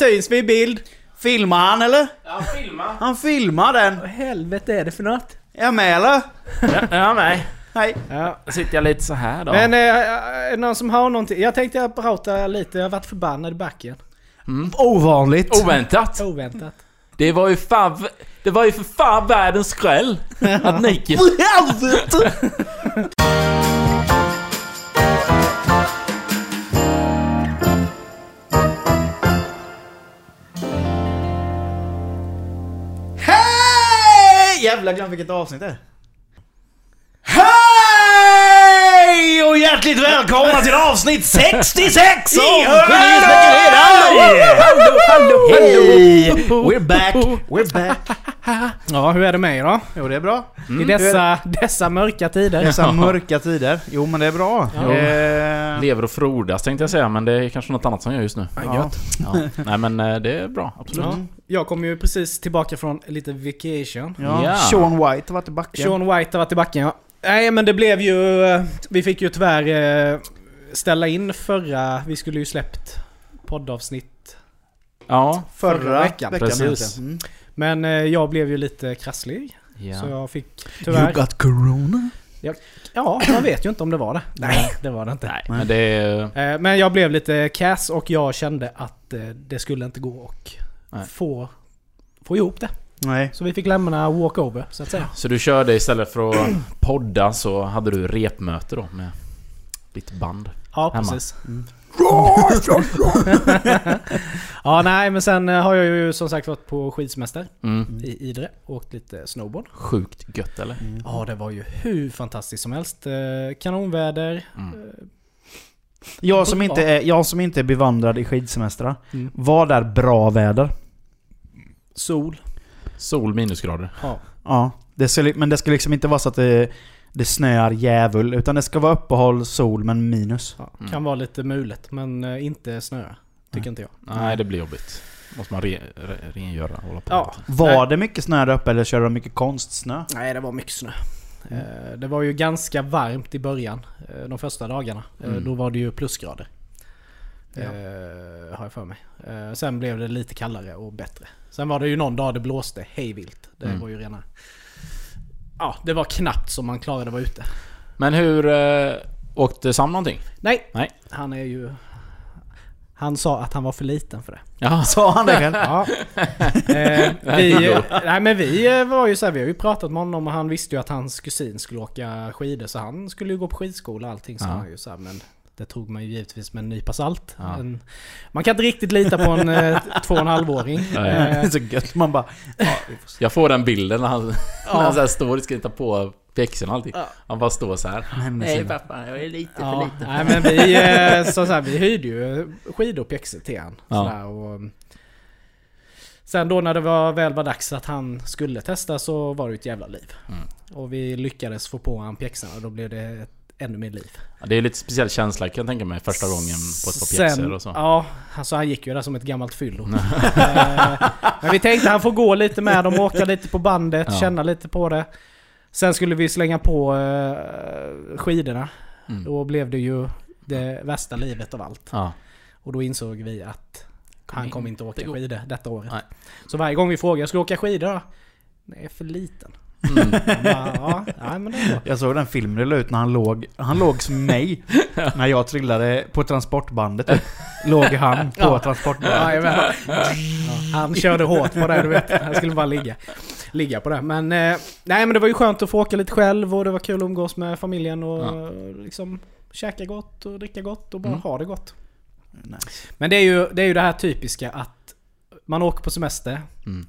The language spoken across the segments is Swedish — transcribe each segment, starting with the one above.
Syns vi i bild? Filmar han eller? Ja, filma. Han filmar den. Vad helvete är det för något? Är jag med eller? Ja, ja nej. Hej. Ja. Sitter jag lite så här då. Men eh, är det någon som har någonting? Jag tänkte jag prata lite, jag har varit förbannad i backen. Ovanligt. Oväntat. Oväntat. Det var ju fan... Det var ju för fan världens skräll. Att Nike... jävla glömt Jävlar vilket avsnitt det är. Hej! Och hjärtligt välkomna till avsnitt 66 av! Hallå, hallå, Hej! We're back, we're back. Ja, hur är det med er då? Jo det är bra. I dessa, dessa mörka tider. Dessa mörka tider. Jo men det är bra. Ja. Eh, Lever och frodas tänkte jag säga, men det är kanske något annat som gör just nu. Ja, gött. Ja. Nej men eh, det är bra, absolut. Ja. Jag kom ju precis tillbaka från lite vacation. ja. Ja. Sean White har varit i backen. Sean White har varit i backen ja. Nej men det blev ju... eh, Vi fick ju tyvärr eh, ställa in förra... Vi skulle ju släppt poddavsnitt. Ja. förra, förra veckan. veckan. Precis. Mm. Men eh, jag blev ju lite krasslig. ja. Så jag fick tyvärr... got corona? Ja, man vet ju inte om det var det. Nej, det var det inte. Nej, men det Men jag blev lite kass och jag kände att det skulle inte gå att få, få ihop det. Nej. Så vi fick lämna walkover, så att säga. Så du körde istället för att podda så hade du repmöte då med ditt band? Ja, Hemma. precis. ja, nej, men sen eh, har jag ju som sagt varit på skidsemester Mm. i Idre. Åkt lite snowboard. Sjukt gött eller? Ja, det var ju hur fantastiskt som helst. Eh, Kanonväder. Mm. Jag som, inte är, jag som inte är bevandrad i skidsemestrar. Mm. Var där bra väder? Sol. Sol minusgrader. Ja. Ja. Det ska, men det ska liksom inte vara så att det, det snöar djävul. Utan det ska vara uppehåll, sol, men minus. ja. Mm. Kan vara lite mulet, men eh, inte snö. Tycker inte jag. Nej, det blir jobbigt. Måste man re, re, rengöra och hålla på. Ja. Var Nej. det mycket snö där uppe eller körde de mycket konstsnö? Nej, det var mycket snö. Eh, Det var ju ganska varmt i början, eh, de första dagarna. Mm. Då var det ju plusgrader. Ja. Eh, har jag för mig. Eh, Sen blev det lite kallare och bättre. Sen var det ju någon dag det blåste hejvilt. Det Mm. var ju rena... Ja, det var knappt som man klarade att vara ute. Men hur... Eh, åkte Sam någonting? Nej, Nej. han är ju... Han sa att han var för liten för det. Ja. Sa han det själv? Ja. eh, vi, nej men vi var ju så här, vi har ju pratat med honom och han visste ju att hans kusin skulle åka skidor så han skulle ju gå på skidskola och allting sa Ja. han ju så här, men det tog man ju givetvis med en nypa salt. Ja. En, man kan inte riktigt lita på en eh, två och en halvåring. Det är Eh, så gött. Man bara... Ja, får. Jag får den bilden när han, när han ja, så här står och ska ta på pjäxorna och allting. Ja. Han bara står så här. Nej, Nej pappa, jag är lite ja, nej men vi, eh, så så här, vi hyrde ju skidor och pjäxor till han. Ja. Sådär, och, sen då när det var, väl var dags att han skulle testa så var det ett jävla liv. Mm. Och vi lyckades få på han pjäxorna och då blev det ett, ännu mer liv. Ja, Det är lite speciell känsla kan jag tänka mig första gången på ett par pjäxor och så. Ja, alltså han gick ju där som ett gammalt fyllo. Eh, Men vi tänkte han får gå lite med dem, åka lite på bandet, Ja. känna lite på det. Sen skulle vi slänga på eh, skidorna. Mm. Då blev det ju det värsta livet av allt. Ja. Och då insåg vi att han kommer inte åka skidor detta året. Nej. Så varje gång vi frågar, ska du åka skidor då? Nej, för liten. Mm. Ja, ja, men det är bra. Jag såg den filmen det la ut när han låg, han låg som mig. när jag trillade på transportbandet. låg han på Ja. transportbandet. Ja, han körde hårt på det, du vet. Han skulle bara ligga, ligga på det. Men, eh, nej, men det var ju skönt att få åka lite själv och det var kul att umgås med familjen och Ja. liksom käka gott och dricka gott och bara Mm. ha det gott. Nice. Men det är, ju, det är ju det här typiska att man åker på semester. Mm.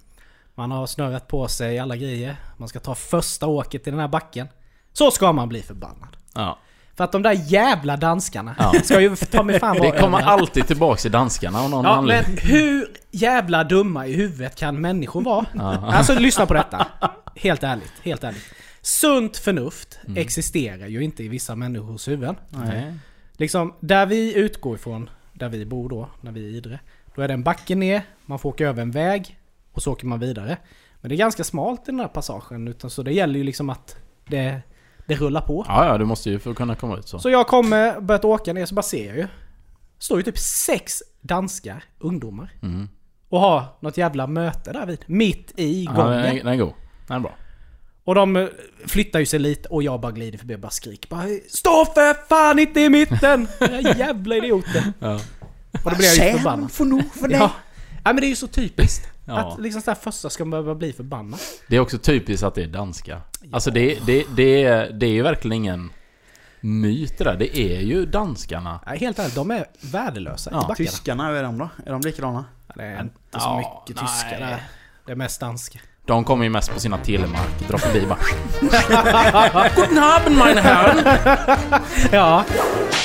Man har snörat på sig alla grejer. Man ska ta första åket i den här backen. Så ska man bli förbannad. Ja. För att de där jävla danskarna Ja. ska ju ta mig fan vara Det kommer alltid tillbaks till danskarna av någon Ja, men anledning. hur jävla dumma i huvudet kan människor vara? Ja. Alltså lyssna på detta. Helt ärligt, helt ärligt. Sunt förnuft Mm. existerar ju inte i vissa människors huvuden. Nej. Liksom, där vi utgår ifrån, där vi bor då, när vi är i Idre. Då är det en backe ner, man får åka över en väg och så åker man vidare. Men det är ganska smalt i den här passagen, utan så det gäller ju liksom att det, det rullar på. Ja, ja, du måste ju få kunna komma ut så. Så jag kommer, börjat åka ner, så bara ser jag ju. Står ju typ sex danska ungdomar Mm. och ha något jävla möte där vid. Mitt i Ja, gången. den, är, den är god. Den är bra. Och de flyttar ju sig lite och jag bara glider förbi och bara skriker bara Stå för fan inte i mitten! Era jävla idioter! Ja. Och då blir jag ju förbannad. får nog för Ja. ja men det är ju så typiskt. Ja. Att liksom såhär första ska man behöva bli förbannad. Det är också typiskt att det är danska. Alltså det, det, det, är, det är ju verkligen ingen myt det där. Det är ju danskarna. Ja, helt ärligt, de är värdelösa Ja, i backarna. Tyskarna, hur är de då? Är de likadana? Ja, Det är inte så Ja, mycket tyskar där. Det är mest danska. De kommer ju mest på sina telemark, drar förbi bara Guten Abend meine Herren! Ja.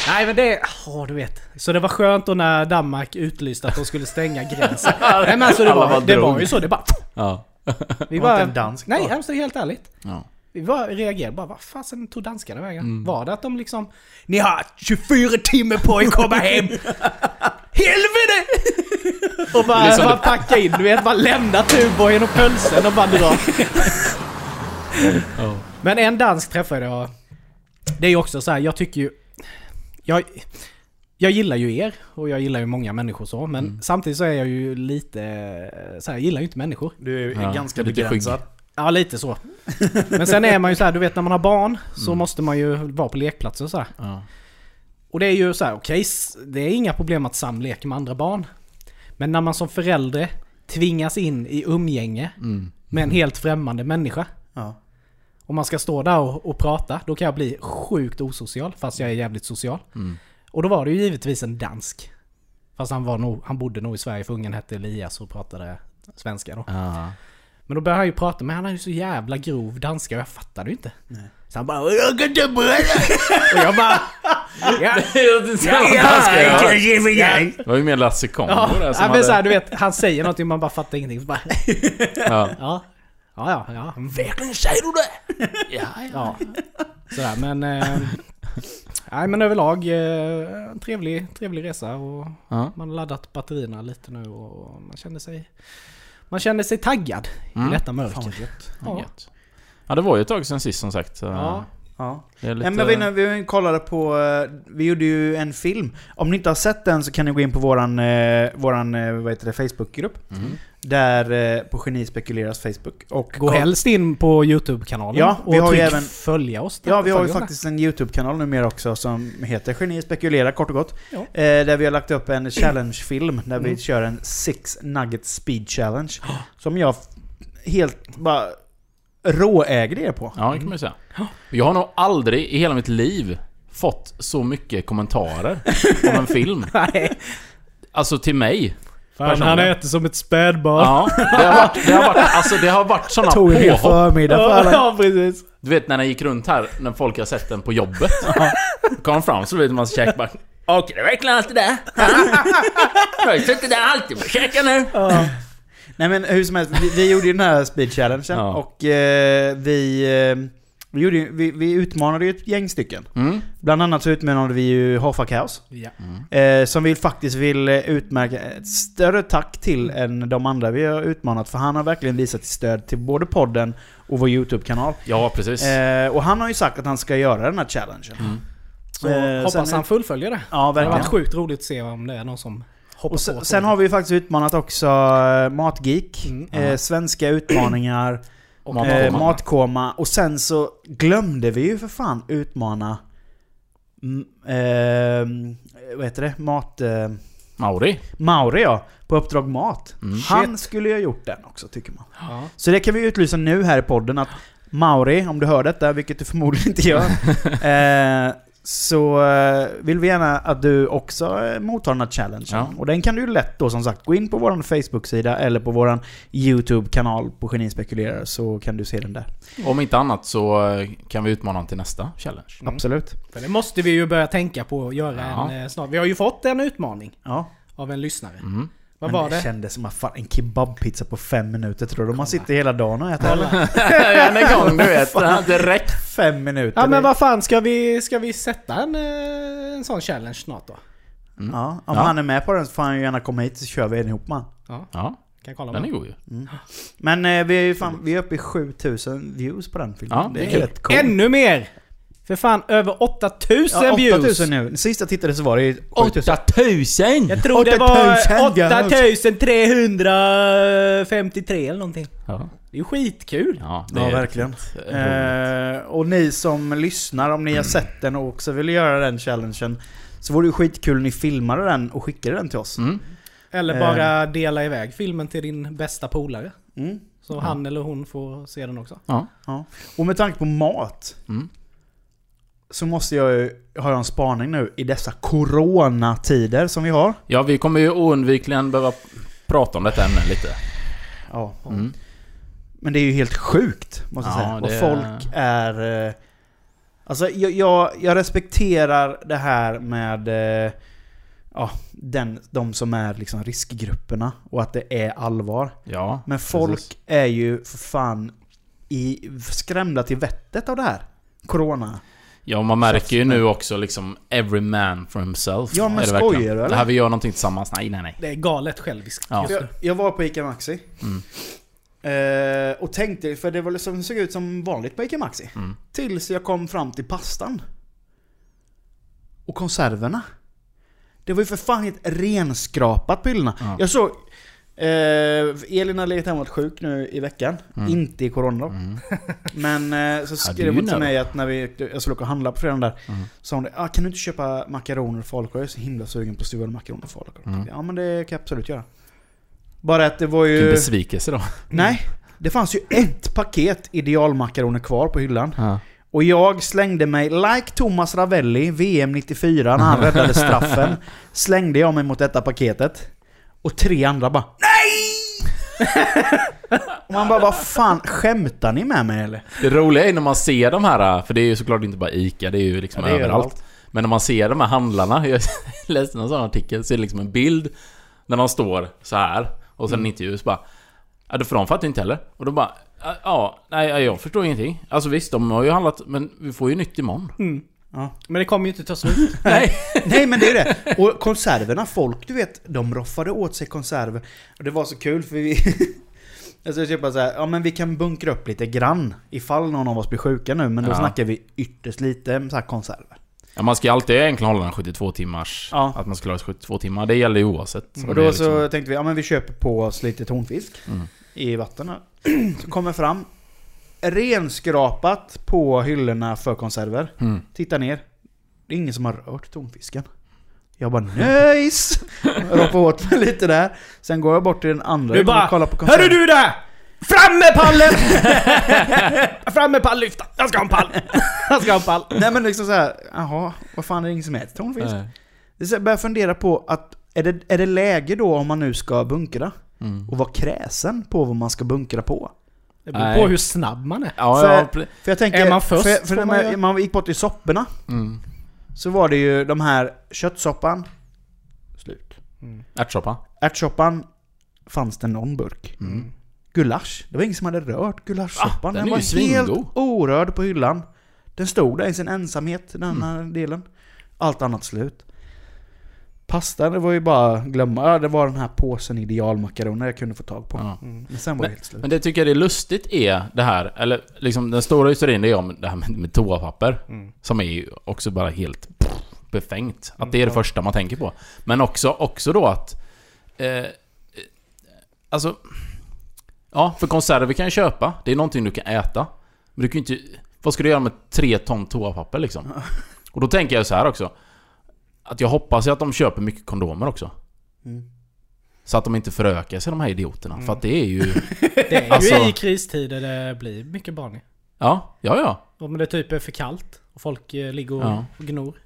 Nej men det... Åh, du vet. Så det var skönt då när Danmark utlyste att de skulle stänga gränsen. Nej men alltså det var, det var ju så. Det bara... Ja. Vi Var inte bara... en dansk Nej, alltså helt ärligt. ja. Vi bara reagerade bara, vad fasen tog danskarna vägen? Mm. Var det att de liksom... Ni har 24 timmar på er att komma hem! Helvete! och bara, Det är som bara packa in, du vet, bara lämna Tuborgen och pölsen och bara dra. Men en dansk träffade jag. Det är ju också så här, jag tycker ju... Jag, jag gillar ju er och jag gillar ju många människor så, men Mm. samtidigt så är jag ju lite... Så här, jag gillar ju inte människor. Du är Ja, ganska begränsad. Ja, lite så. Men sen är man ju så här, du vet när man har barn så Mm. måste man ju vara på lekplatser och så här. Ja. Och det är ju så här, okej, s- det är inga problem att Sam leker med andra barn. Men när man som förälder tvingas in i umgänge Mm. med en helt främmande människa. Ja. Och man ska stå där och, och prata, då kan jag bli sjukt osocial, fast jag är jävligt social. Mm. Och då var det ju givetvis en dansk. Fast han, var nog, han bodde nog i Sverige för ungen hette Elias och pratade svenska då. Ja. Men då började han ju prata med, han är ju så jävla grov danska och jag fattade ju inte. Nej. Så han bara. Och jag bara... Ja, Det var ju mer Lasse Kongo ja, där ja, som men så här, hade... du vet, han säger någonting man bara fattar ingenting. Så bara, Ja. ja, ja, ja, ja. Verkligen säger du det? Ja, Ja. Sådär, men... Eh, nej men överlag eh, en trevlig, trevlig resa och Ja. man har laddat batterierna lite nu och man känner sig... Man känner sig taggad Mm. i detta Fan mörker. gött. Ja. ja, det var ju ett tag sedan sist som sagt. Ja. Ja. Lite... Men vi, vi kollade på, eh, vi gjorde ju en film. Om ni inte har sett den så kan ni gå in på våran, eh, våran eh, vad heter det, Facebookgrupp. Mm. Där, på Geni Spekuleras Facebook. Och Gå helst in på YouTube-kanalen Ja, vi och har ju tryck även- följa oss. där. Ja, vi har ju faktiskt en YouTube-kanal numera också som heter Geni Spekulerar kort och gott. Ja. Där vi har lagt upp en challenge-film där vi Mm. kör en Six Nugget Speed Challenge. Som jag helt bara råägde er på. Ja, det kan man ju säga. Jag har nog aldrig i hela mitt liv fått så mycket kommentarer om en film. Nej. Alltså till mig. Fan, han äter som ett spädbarn. Ja, det har varit, det har varit, alltså det har varit såna Tog en påhopp. förmiddag för alla. ja, precis. Du vet när den gick runt här, när folk har sett den på jobbet. Kom fram så vet man käk bara Åker det verkligen alltid där? Jag har suttit där alltid och käkat nu. Nej men hur som helst, vi, vi gjorde ju den här speed challengen Ja. och eh, vi, eh, vi, gjorde, vi, vi utmanade ju ett gäng stycken. Mm. Bland annat så utmanade vi ju Hoffa Kaos. Ja. Eh, som vi faktiskt vill eh, utmärka ett större tack till än de andra vi har utmanat. För han har verkligen visat stöd till både podden och vår YouTube-kanal. Ja, precis. Eh, och han har ju sagt att han ska göra den här challengen. Mm. Så Eh, hoppas sen- han fullföljer det. Ja, Det har verkligen. varit sjukt roligt att se om det är någon som hoppar Och sen, på. sen har vi ju faktiskt utmanat också eh, Matgeek, Mm. eh, svenska utmaningar, Och Matkoma. eh, Matkoma och sen så glömde vi ju för fan utmana eh, vad heter det? Mat... Eh, Mauri. Mauri ja, på Uppdrag Mat. Mm. Han skulle ju ha gjort den också tycker man. Ja. Så det kan vi utlysa nu här i podden att Mauri, om du hör detta, vilket du förmodligen inte gör, eh, så eh, vill vi gärna att du också eh, mottar den här challengen. Ja. Och den kan du ju lätt då som sagt gå in på vår Facebook-sida eller på vår YouTube-kanal på Geni Spekulerar så kan du se den där. Om inte annat så eh, kan vi utmana honom till nästa challenge. Mm. Absolut. För det måste vi ju börja tänka på att göra Ja. en snart. Vi har ju fått en utmaning Ja. av en lyssnare. Mm. Vad var det? kändes som att fan, en kebabpizza på fem minuter tror du man sitter hela dagen och äter eller? en gång, du vet. Direkt. Fem minuter. Ja men det- vad fan, ska vi, ska vi sätta en, eh, en sån challenge snart då? Mm. Ja, om Ja. han är med på den så får han ju gärna komma hit så kör vi den ihop man. Ja, Ja, kan kolla den är med. god ju. Men eh, vi, är ju fan, vi är uppe i 7000 views på den filmen. Ja, det det är är rätt coolt. Ännu mer! För fan, över 8000 Ja, views! 8000 nu. Sist jag tittade så var det 7000. 8000! Jag tror det var 8000 views. 8353 eller någonting. Ja, Det är skitkul. ja, det Ja, är verkligen. roligt. Eh, och ni som lyssnar, om ni har sett den och också vill göra den challengen så vore det skitkul om ni filmade den och skickade den till oss. Mm. Eller Eh. bara dela iväg filmen till din bästa polare. Mm. Så han eller hon får se den också. Ja. Och med tanke på mat Mm. Så måste jag ju, har jag en spaning nu i dessa coronatider som vi har. ja, vi kommer ju oundvikligen behöva prata om detta ämne lite. Ja. Mm. Men det är ju helt sjukt, måste jag Ja, säga. det Och är- folk är... eh, Alltså jag, jag, jag respekterar det här med... eh, Ja, den, de som är liksom riskgrupperna och att det är allvar. Ja, Men folk precis. är ju för fan i, skrämda till vettet av det här. Corona. Ja, man märker ju nu också liksom every man for himself. Ja, men det skojar du, eller? Det här vi gör någonting tillsammans. Nej, nej, nej. Det är galet själviskt. Ja. Jag, jag var på ICA Maxi. Mm. Eh, och tänkte, för det var liksom, såg ut som vanligt på ICA Maxi. Mm. Tills jag kom fram till pastan. Och konserverna. Det var ju för fan helt renskrapat på hyllorna. Ja. Jag såg... Eh, Elin har legat hemma sjuk nu i veckan. Mm. Inte i corona. Mm. Men eh, så skrev hon till mig att när vi, jag skulle åka och handla på fredagen där. Mm. Sa hon det, ah, kan du inte köpa makaroner och falukorv? Jag är så himla sugen på stuvade makaroner och falukorv. Mm. Ja men det kan jag absolut göra. Bara att det var Vilken ju... besvikelse då. Nej, det fanns ju ett paket idealmakaroner kvar på hyllan. Ja. Och jag slängde mig, like Thomas Ravelli, VM 94, när han räddade straffen. slängde jag mig mot detta paketet. Och tre andra bara NEJ! Och man bara, vad fan, skämtar ni med mig eller? Det roliga är när man ser de här, för det är ju såklart inte bara ICA, det är ju liksom Ja, är överallt. överallt. Men när man ser de här handlarna, jag läste en sån artikel, så är det liksom en bild när de står så här och sen en intervju så bara Ja, för de fattar inte heller. Och då bara Ja, nej jag förstår ingenting. Alltså visst, de har ju handlat, men vi får ju nytt imorgon. Mm. Ja. Men det kommer ju inte ta slut. Nej. Nej men det är det. Och konserverna, folk du vet, de roffade åt sig konserver. Och det var så kul för vi... Jag skulle köpa så här, ja men vi kan bunkra upp lite grann ifall någon av oss blir sjuka nu, men då Ja. snackar vi ytterst lite så här konserver. Ja, man ska ju alltid egentligen hålla den 72 timmars... Ja. Att man ska klara sig 72 timmar. Det gäller ju oavsett. Och Det är då liksom- så tänkte vi, ja men vi köper på oss lite tonfisk Mm. i vatten här. Så kommer fram, renskrapat på hyllorna för konserver. Mm. Tittar ner, det är ingen som har rört tonfisken. Jag bara nice! Roffar åt mig lite där. Sen går jag bort till den andra Du och bara, kollar på Hörru du där! Fram med pallen! Fram med palllyfta! Jag ska ha en pall! Jag ska ha en pall! Nej men liksom såhär, jaha, vad fan är det ingen som äter tonfisk? Nej. Jag börjar fundera på att, är det, är det läge då om man nu ska bunkra? Mm. Och vara kräsen på vad man ska bunkra på? Det beror Nej. på hur snabb man är. Ja, För- ja, För jag tänker, Är man först för, för får när man man, ju- man gick bort till sopporna, mm. så var det ju de här köttsoppan, slut. Ärtsoppa. Ärtsoppan fanns det någon burk. Mm. Gulasch, det var ingen som hade rört gulaschsoppan. Ah, den den är var ju svingod. helt orörd på hyllan. Den stod där i sin ensamhet, den här Mm. delen. Allt annat slut. Pasta, det var ju bara glömma. Ja, det var den här påsen idealmakaroner jag kunde få tag på. Ja. Mm. Men sen var det helt slut. Men det tycker jag det är lustigt är det här, eller liksom den stora historien det är om det här med, med toapapper. Mm. Som är ju också bara helt pff, befängt. Att det är det Mm, första man tänker på. Men också, också då att... Eh, alltså... Ja, för konserver kan jag köpa. Det är någonting du kan äta. Men du kan ju inte... Vad ska du göra med tre ton toapapper liksom? Och då tänker jag så här också. Att jag hoppas att de köper mycket kondomer också. Mm. Så att de inte förökar sig de här idioterna. Mm. För att det är ju... Det är Alltså- ju i kristider det blir mycket barn i. Ja, ja, ja. Om det typ är för kallt och folk eh, ligger och Ja. gnor.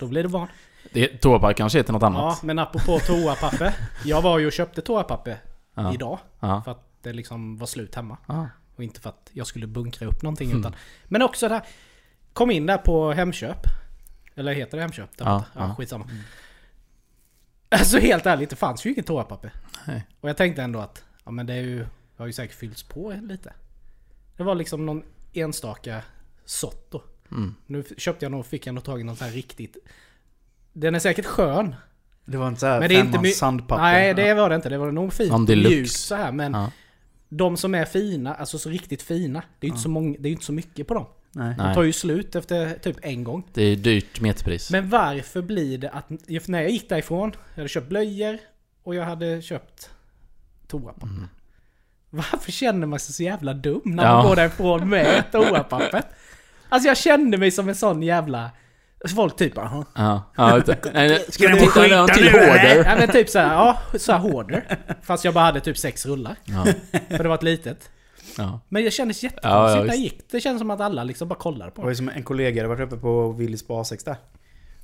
Då blir det barn. Det, toapapper kanske heter något Ja, annat. men apropå toapapper. Jag var ju och köpte toapapper Ja. idag. Ja. För att det liksom var slut hemma. Ja. Och inte för att jag skulle bunkra upp någonting Mm. utan... Men också det här... Kom in där på Hemköp. Eller heter det Hemköp? Ja, ja, ja. skitsamma. Alltså helt ärligt, det fanns ju inget toapapper. Nej. Och jag tänkte ändå att... Ja men det är ju... Det har ju säkert fyllts på lite. Det var liksom någon enstaka sort då. Mm. Nu köpte jag nog, fick jag nog tag i någon sån här riktigt... Den är säkert skön. Det var inte såhär Men det är inte femmans my- sandpapper. Nej det var det inte. Det var nog fint mjukt så här. Men Ja. de som är fina, alltså så riktigt fina. Det är ju inte, så, många, det är ju inte så mycket på dem. Nej. De tar ju slut efter typ en gång. Det är dyrt meterpris. Men varför blir det att... När jag gick därifrån, jag hade köpt blöjor och jag hade köpt toapapper. Mm. Varför känner man sig så jävla dum när Ja. man går därifrån med toapapper? Alltså jag kände mig som en sån jävla... Folk typ bara... Ja. ja. Nej, Ska du få skita till nu, hoarder. Ja men typ såhär, ja, såhär hoarder. Fast jag bara hade typ sex rullar. Ja. För det var ett litet. Ja. Men jag kändes jättekonstigt ja, när jag gick. Det kändes som att alla liksom bara kollade Det på var mig. ju som en kollega, jag varit uppe på Willys på A6 där.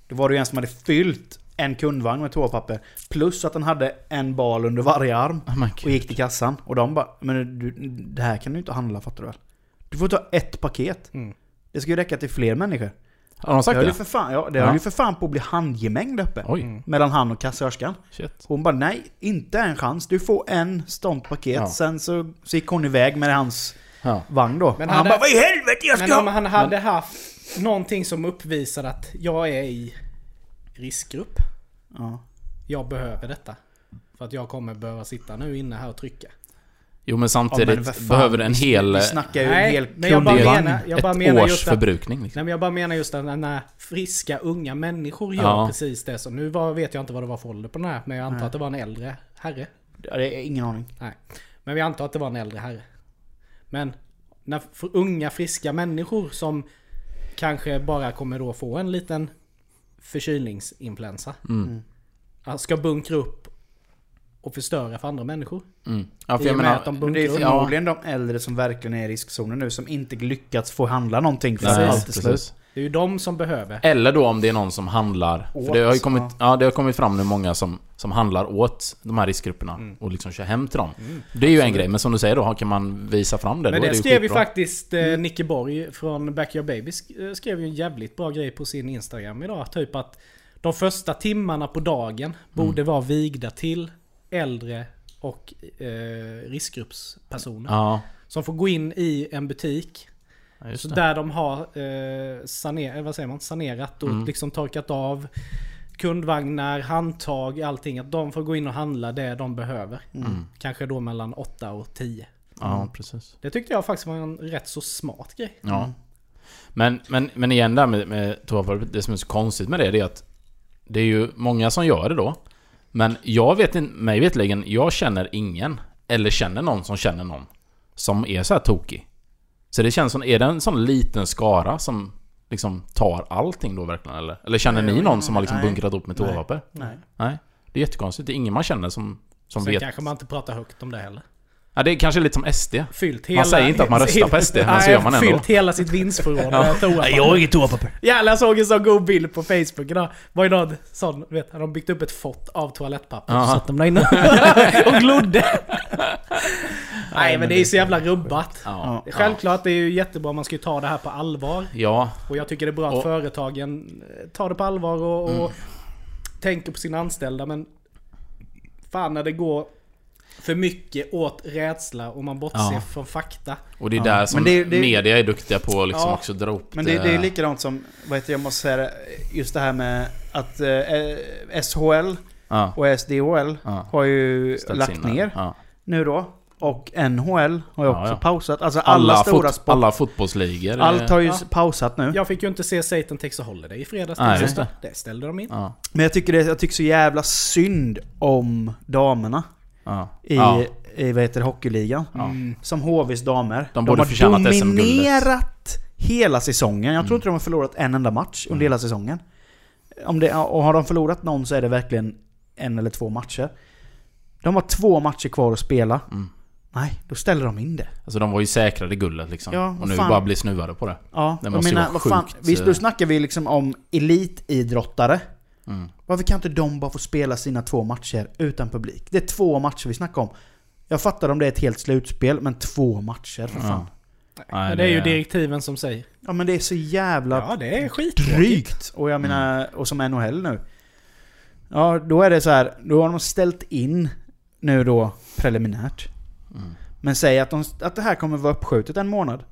Då var det ju en som hade fyllt en kundvagn med toapapper. Plus att den hade en bal under varje arm. Oh Och gick till kassan. Och de bara, men du, det här kan du inte handla fattar du väl? Du får ta ett paket. Mm. Det ska ju räcka till fler människor. Har de Det sagt höll det? för fan, ja, det Ja. höll ju för fan på att bli handgemäng där uppe. Oj. Mm. Mellan han och kassörskan. Shit. Hon bara nej, inte en chans. Du får en sånt paket. Ja. Sen så, så gick hon iväg med hans Ja. vagn då. Men han hade- bara vad i helvete jag ska Men om ha? han hade haft någonting som uppvisade att jag är i riskgrupp. Ja. Jag behöver detta. För att jag kommer behöva sitta nu inne här och trycka. Jo men Ja, samtidigt men vad fan, behöver en hel... Vi snackar ju Nej, en hel men jag bara menar- jag bara ett menar års just att- förbrukning liksom. Nej men jag bara menar just att när friska unga människor gör Ja. precis det. Så nu var, vet jag inte vad det var för ålder på den här. Men jag antar Nej. att det var en äldre herre. Ja, det är ingen aning. Nej. Men vi antar att det var en äldre herre. Men när för unga friska människor som kanske bara kommer då få en liten förkylningsinfluensa. Mm. Alltså ska bunkra upp och förstöra för andra människor. Mm. Ja för jag menar... att de det är förmodligen de äldre som verkligen är i riskzonen nu som inte lyckats få handla någonting för Nej, allt är slut. precis. Det är ju de som behöver. Eller då om det är någon som handlar. Åt, för det har ju kommit, ja. ja. det har kommit fram nu många som, som handlar åt de här riskgrupperna. Mm. Och liksom kör hem till dem. Det är ju en grej, men som du säger då, kan man visa fram det, Men då är det ju skrev ju faktiskt eh, Nicke Borg från Backyard Baby eh, skrev ju en jävligt bra grej på sin Instagram idag. Typ att de första timmarna på dagen borde vara vigda till äldre och eh, riskgruppspersoner. Ja, Som får gå in i en butik. ja, just Så det. där de har eh, saner, eh, vad säger man? sanerat och Mm. liksom torkat av kundvagnar, handtag, allting. Att de får gå in och handla det de behöver. Mm. Kanske då mellan 8 och 10. Ja, precis. Det tyckte jag faktiskt var en rätt så smart grej. Ja. Men, men, men igen där med, med toapapper, det som är så konstigt med det, det är att det är ju många som gör det då. Men jag vet inte, mig vetligen, jag känner ingen, eller känner någon som känner någon, som är så här tokig. Så det känns som, är det en sån liten skara som liksom tar allting då verkligen eller? Eller känner ni någon som har liksom Nej. bunkrat upp med Nej. toapapper? Nej. Nej. Det är jättekonstigt, det är ingen man känner som, som Sen vet. kanske man inte pratar högt om det heller. Ja, det är kanske lite som SD. Fyllt hela... säger inte att man röstar på SD, men så gör man ändå. Fyllt hela sitt vinstförråd med toapapper. har inget toapapper. Jävlar jag såg en sån god bild på Facebook idag. Var ju någon sån, vet, hade de byggt upp ett fort av toalettpapper. Aha. Så satt de där inne och glodde. Nej men det är så jävla rubbat. Ja. Självklart, det är ju jättebra, man ska ju ta det här på allvar. Ja, Och jag tycker det är bra att Och- företagen eh, tar det på allvar och, och Mm. tänker på sina anställda. Men fan när det går för mycket åt rädsla och man bortser Ja. från fakta. och det är Ja. där som Men det- det- media är duktiga på att liksom Ja. också dra upp Men det, det är likadant som, vad heter jag måste säga det, just det här med att eh, SHL Ja. och SDHL Ja. har ju Ställts lagt ner Ja. nu då. Och NHL har ju Ja, också ja. pausat. Alltså alla, Alla, stora fot, sport... alla fotbollsligor. eh, Allt har ju Ja. pausat nu. Jag fick ju inte se Satan Takes a Holiday i fredags. Nej, just exempel. det ställde de in. Ja. Men jag tycker, det, jag tycker så jävla synd om damerna Ja. i, ja. i vad heter det, hockeyligan. Ja. Mm. Som HVs damer. De borde har dominerat hela säsongen. Jag tror Mm. inte de har förlorat en enda match under Mm. hela säsongen. Om det, och har de förlorat någon så är det verkligen en eller två matcher. De har två matcher kvar att spela. Mm. Nej, då ställer de in det. Alltså de var ju säkrade guldet liksom. Ja, och nu fan. bara blir snuvade på det. Ja, Det jag måste ju menar, vara vad fan, sjukt, Visst, eh. då snackar vi liksom om elitidrottare. Mm. Varför kan inte de bara få spela sina två matcher utan publik? Det är två matcher vi snackar om. Jag fattar om det är ett helt slutspel, men två matcher för fan. Nej, Men det är ju direktiven som säger. Ja men det är så jävla Ja, det är drygt. Och jag menar, och som NHL nu. Ja, då är det så här, då har de ställt in nu då preliminärt. Mm. Men säg att, de, att det här kommer vara uppskjutet en månad.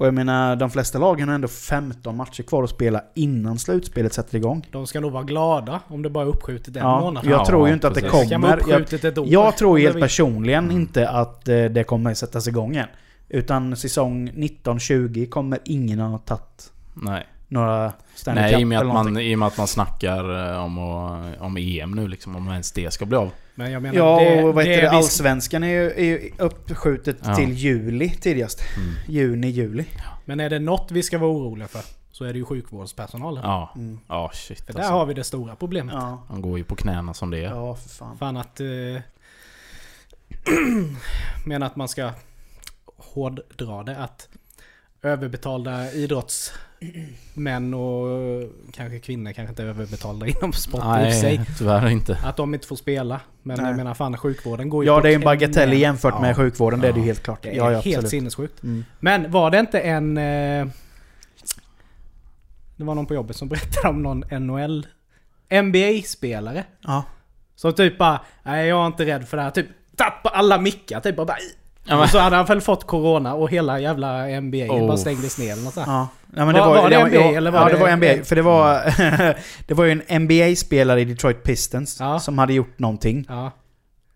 Och jag menar, de flesta lagen har ändå 15 matcher kvar att spela innan slutspelet sätter igång. De ska nog vara glada om det bara är uppskjutet en Ja, månad. jag Ja, tror ju inte att det precis. Kommer. Jag, jag tror helt personligen inte att eh, det kommer sättas igång igen. Utan säsong 19-20 kommer ingen ha tagit Nej. Några Stanley Nej, Cup i och, med att man, i och med att man snackar eh, om, om EM nu liksom. Om ens det ska bli av. Men jag menar, Ja, det, och vad heter det? vi- Allsvenskan är ju, är ju uppskjutet Ja. till juli tidigast. Mm. Juni, juli. Men är det något vi ska vara oroliga för så är det ju sjukvårdspersonalen. Ja. Mm. Ja, shit För där alltså. har vi det stora problemet. Ja, De går ju på knäna som det är. ja för fan. Fan att... Eh, menar att man ska hårddra det. Att överbetalda idrottsmän och kanske kvinnor kanske inte är överbetalda inom sport i och för sig. Nej, tyvärr inte. Att de inte får spela. Men Nej. jag menar fan sjukvården går ju Ja, det är en bagatell jämfört Ja, med sjukvården, det är det ju Ja. helt klart. Det är Ja, ja, helt absolut. sinnessjukt. Mm. Men var det inte en... Eh, det var någon på jobbet som berättade om någon NHL... NBA-spelare. Ja. Som typ bara, nej jag är inte rädd för det här. Typ tappa alla mickar typ och bara... Ja, Och så hade han väl fått corona och hela jävla NBA Oh. bara stängdes ner eller något sånt. Ja. Ja, men Var- var det NBA ja, eller var ja, det- det var NBA. För det var, det var ju en NBA-spelare i Detroit Pistons Ja. som hade gjort någonting. Ja.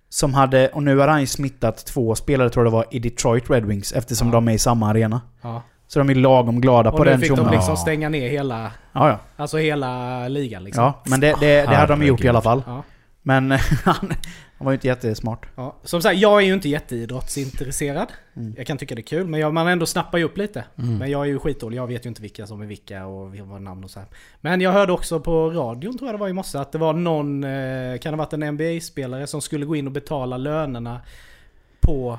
Som hade, och nu har han ju smittat två spelare tror jag det var, i Detroit Red Wings eftersom de är i samma arena. Så de är lagom glada på Och nu den fick de tjommen. liksom stänga ner hela... Alltså hela ligan liksom. ja, men det, det, det hade de gjort i alla fall. Men han, han var ju inte jättesmart. Ja. Som sagt, jag är ju inte jätteidrottsintresserad. Mm. Jag kan tycka det är kul, men jag, man ändå snappar ju upp lite. Mm. Men jag är ju skitdålig, jag vet ju inte vilka som är vilka och vad namn och så här. Men jag hörde också på radion, tror jag det var i morse, att det var någon, eh, kan det ha varit en NBA-spelare som skulle gå in och betala lönerna på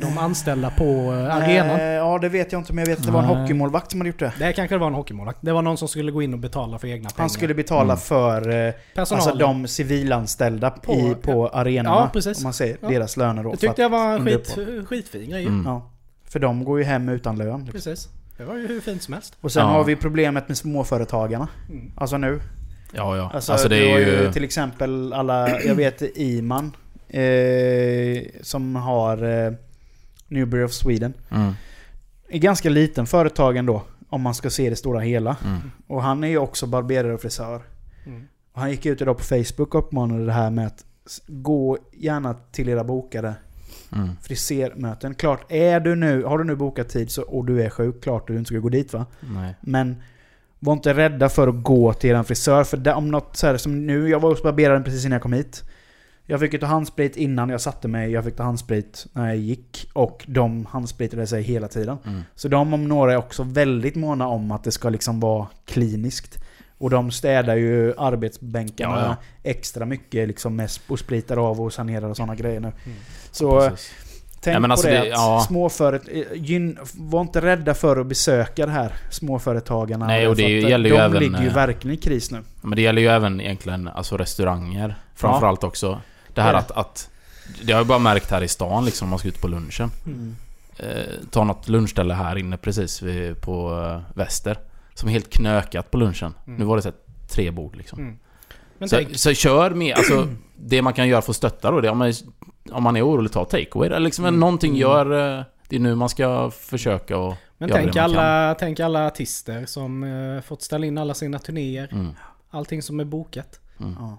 de anställda på eh, arenan. Eh, ja, det vet jag inte, men jag vet att det var en hockeymålvakt som hade gjort det. Det kanske det var en hockeymålvakt. Det var någon som skulle gå in och betala för egna pengar. Han skulle betala Mm. för eh, Personalen. alltså de civilanställda På- i, på arenorna. Ja, precis. Om man säger Ja. deras löner då. det tyckte jag var en skit, skitfin grej. Mm. Ja. För de går ju hem utan lön. Liksom. Precis. Det var ju hur fint som helst. Och sen Ja. har vi problemet med småföretagarna. Mm. Alltså nu. Ja, ja. Alltså, Alltså, det du är har ju... till exempel alla, jag vet Iman. Eh, som har eh, Newbury of Sweden. Mm, Är ganska liten företag ändå. Om man ska se det stora hela. mm. Och han är ju också barberare och frisör. Mm. Och han gick ut idag på Facebook och uppmanade det här med att gå gärna till era bokade Mm. frisermöten. Klart, är du nu, har du nu bokat tid så, och du är sjuk, klart du inte ska gå dit va. Nej. Men var inte rädda för att gå till en frisör. För det, om något så här som nu, jag var hos barberaren precis innan jag kom hit. Jag fick ju ta handsprit innan jag satte mig, jag fick ta handsprit när jag gick. Och de handspritade sig hela tiden. Mm. Så de om några är också väldigt måna om att det ska liksom vara kliniskt. Och de städar ju arbetsbänkarna Ja, ja. extra mycket liksom med och spritar av och sanerar och sådana grejer nu. Mm. Så Precis. tänk Ja, alltså på det, det- ja. småföret, eh, var inte rädda för att besöka det här småföretagarna. Nej, och det att gäller ju de även, ligger ju eh, verkligen i kris nu. Men det gäller ju även egentligen alltså restauranger. Framförallt också. Det här att, att... Det har jag bara märkt här i stan liksom, om man ska ut på lunchen. Mm. Eh, ta något lunchställe här inne precis vid, på eh, Väster. Som är helt knökat på lunchen. Mm. Nu var det så här, tre bord liksom. Mm. Men Så, tänk, så kör med, alltså det man kan göra för att stötta då, det är om man, om man är orolig, ta takeaway. Eller liksom Mm. någonting Mm. gör... eh, Det är nu man ska försöka och men göra tänk, det man kan. alla, tänk alla artister som eh, fått ställa in alla sina turnéer. Mm. Allting som är bokat. Mm. Ja.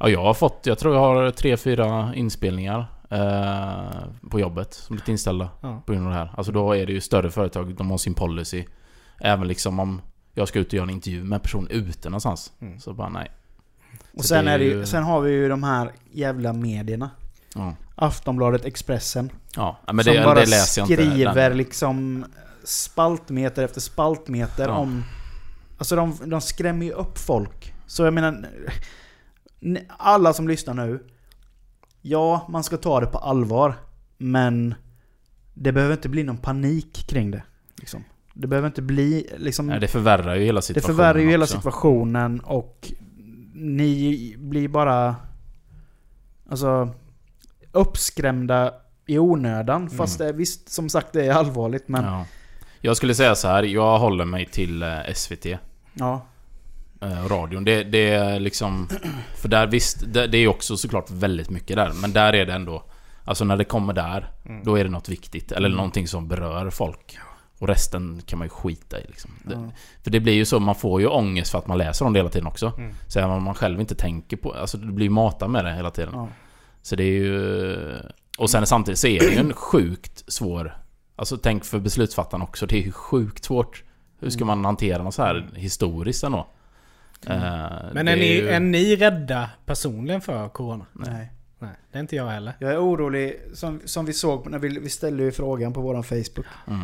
Ja, jag har fått, jag tror jag har tre, fyra inspelningar eh, på jobbet som blivit inställda Ja. på grund av det här. Alltså då är det ju större företag, de har sin policy. Även liksom om jag ska ut och göra en intervju med en person ute någonstans. Mm. Så bara nej. Och Så sen, det är det ju, sen har vi ju de här jävla medierna. Ja, Aftonbladet, Expressen. ja men som det, bara det läser jag inte. skriver Den. liksom spaltmeter efter spaltmeter Ja. om... Alltså de, de skrämmer ju upp folk. Så jag menar... Alla som lyssnar nu. Ja, man ska ta det på allvar. Men det behöver inte bli någon panik kring det. Liksom. Det behöver inte bli liksom... Nej, det förvärrar ju hela det situationen förvärrar ju hela också. situationen och ni blir bara... Alltså... Uppskrämda i onödan. Fast det, visst, som sagt, det är allvarligt men... Ja. Jag skulle säga så här, jag håller mig till eh, SVT. Ja. Eh, radion. Det, det är liksom... För där visst, det, det är också såklart väldigt mycket där. Men där är det ändå... Alltså när det kommer där, Mm. då är det något viktigt. Eller någonting som berör folk. Och resten kan man ju skita i liksom. Det, Ja. För det blir ju så, man får ju ångest för att man läser om det hela tiden också. Mm. Så även om man själv inte tänker på... Alltså det blir ju matad med det hela tiden. Ja. Så det är ju... Och sen samtidigt så är det ju en sjukt svår... Alltså tänk för beslutsfattarna också. Det är ju sjukt svårt. Hur ska man hantera något så här historiskt ändå? Eh, Men är ni, ju- är ni rädda personligen för Corona? Nej. Nej, det är inte jag heller. Jag är orolig, som, som vi såg när vi, vi ställde ju frågan på våran Facebook. Mm.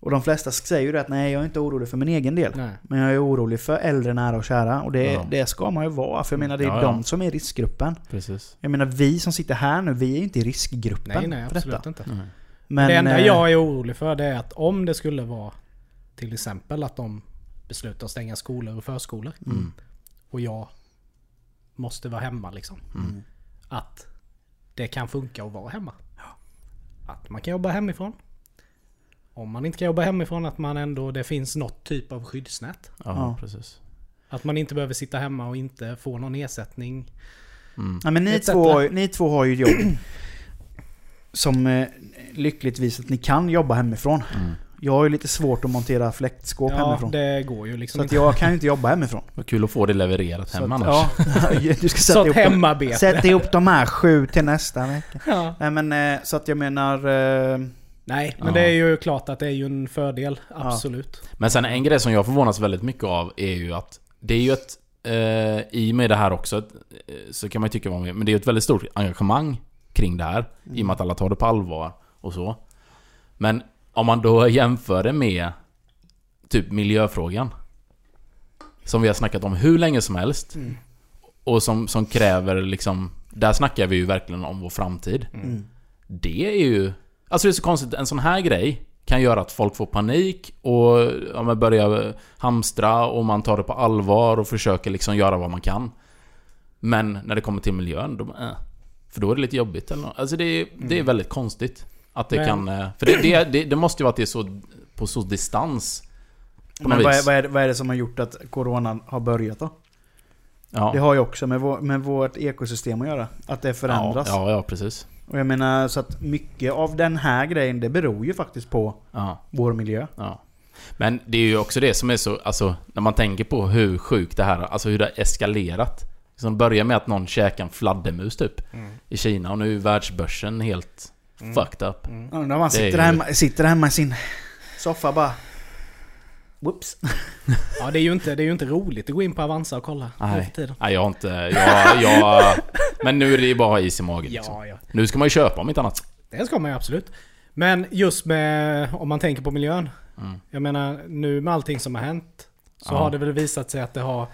Och de flesta säger ju det att nej, jag är inte orolig för min egen del. Nej. Men jag är orolig för äldre nära och kära. Och det, Ja. det ska man ju vara. För jag menar, det är Ja, ja. de som är riskgruppen. Precis. Jag menar, vi som sitter här nu, vi är ju inte i riskgruppen Nej, nej absolut detta. inte. Mm. Men, det enda eh, jag är orolig för det är att om det skulle vara till exempel att de beslutar att stänga skolor och förskolor. Mm. Och jag måste vara hemma liksom. Mm. Att det kan funka att vara hemma. Att man kan jobba hemifrån. Om man inte kan jobba hemifrån att man ändå, det finns något typ av skyddsnät. Ja, Ja. precis. Att man inte behöver sitta hemma och inte få någon ersättning. Mm. Ja, men ni, två, har ju- ni två har ju jobb som eh, lyckligtvis att ni kan jobba hemifrån. Mm. Jag har ju lite svårt att montera fläktskåp Ja, hemifrån. det går ju liksom Så att jag kan ju inte jobba hemifrån. Vad kul att få det levererat Så hem annars. ja, du ska Så sätta ihop, hemarbete. sätta ihop de här sju till nästa vecka. Ja. Nej men eh, så att jag menar... Eh, Nej, men Ja. det är ju klart att det är ju en fördel. Absolut. Men sen en grej som jag förvånas väldigt mycket av är ju att det är ju ett... Eh, I och med det här också, eh, så kan man ju tycka vad man vill, men det är ju ett väldigt stort engagemang kring det här. I och med att alla tar det på allvar och så. Men om man då jämför det med typ miljöfrågan. Som vi har snackat om hur länge som helst. Mm. Och som, som kräver liksom... Där snackar vi ju verkligen om vår framtid. mm. Det är ju... Alltså det är så konstigt, en sån här grej kan göra att folk får panik och ja, börjar hamstra och man tar det på allvar och försöker liksom göra vad man kan. Men när det kommer till miljön, då, eh, för då är det lite jobbigt eller något. Alltså det är, det är väldigt konstigt. Att det Men- kan... eh, För det, det, det, det måste ju vara att det är så på så distans. På Men vad är, vad, är, vad är det som har gjort att coronan har börjat då? Ja. Det har ju också med, vår, med vårt ekosystem att göra. Att det förändras. Ja, ja, ja, precis. Och jag menar så att mycket av den här grejen, det beror ju faktiskt på Ja. vår miljö. Ja. Men det är ju också det som är så, alltså när man tänker på hur sjukt det här, alltså hur det har eskalerat. Som börjar med att någon käkar en fladdermus typ i Kina och nu är världsbörsen helt fucked up. Undrar om är sitter, ju- hemma, sitter hemma i sin soffa bara... Whoops. Ja, det är ju inte, det är ju inte roligt att gå in på Avanza och kolla Nej. Nej, jag har inte... Jag, jag, men nu är det ju bara is i magen liksom. Ja, ja. Nu ska man ju köpa om inte annat. Det ska man ju absolut. Men just med, om man tänker på miljön. Mm. Jag menar, nu med allting som har hänt. Så Ja. har det väl visat sig att det har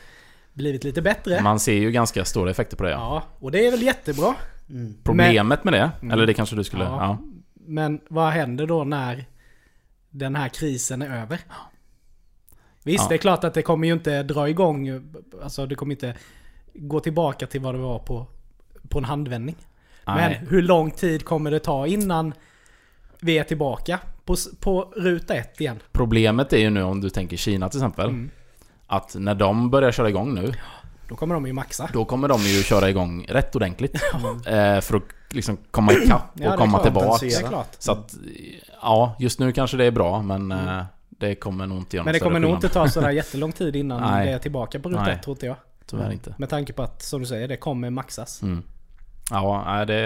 blivit lite bättre. Man ser ju ganska stora effekter på det. Ja. Ja, och det är väl jättebra. Mm. Problemet med det, Mm. eller det kanske du skulle... Ja. Ja. Men vad händer då när den här krisen är över? Visst, Ja. det är klart att det kommer ju inte dra igång, alltså det kommer inte gå tillbaka till vad det var på, på en handvändning. Men Nej. hur lång tid kommer det ta innan vi är tillbaka på, på ruta ett igen? Problemet är ju nu om du tänker Kina till exempel. Mm. Att när de börjar köra igång nu, Då kommer de ju maxa. då kommer de ju köra igång rätt ordentligt. eh, för att liksom komma ikapp och Ja, komma tillbaka. Så att, ja, just nu kanske det är bra men eh, det kommer nog inte göra Men det kommer nog inte ta sådär jättelång tid innan Nej. det är tillbaka på ruta Nej. ett tror inte jag. Tyvärr inte. Med tanke på att, som du säger, det kommer maxas. Mm. Ja, det...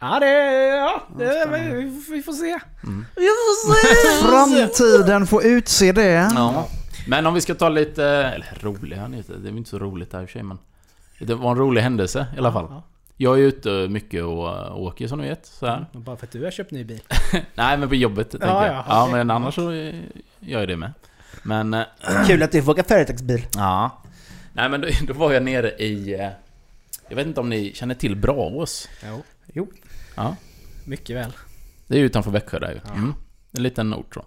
Ja, det... Ja, det, vi, vi får se. Mm. Vi får se! Framtiden får utse det. Ja. Men om vi ska ta lite... Eller roliga nyheter. Det är inte så roligt här i och för sig men... Det var en rolig händelse i alla fall. Ja, Jag är ute mycket och åker som ni vet. Så här. Bara för att du har köpt ny bil. Nej men på jobbet tänker Ja, jag. ja, Ja, men annars så gör jag det med. Men... eh, Kul att du får åka företagsbil. Ja. Nej men då, då var jag nere i... eh, Jag vet inte om ni känner till Braås? Jo. Jo. Ja. Mycket väl. Det är ju utanför Växjö där ju. Mm. En liten ort så.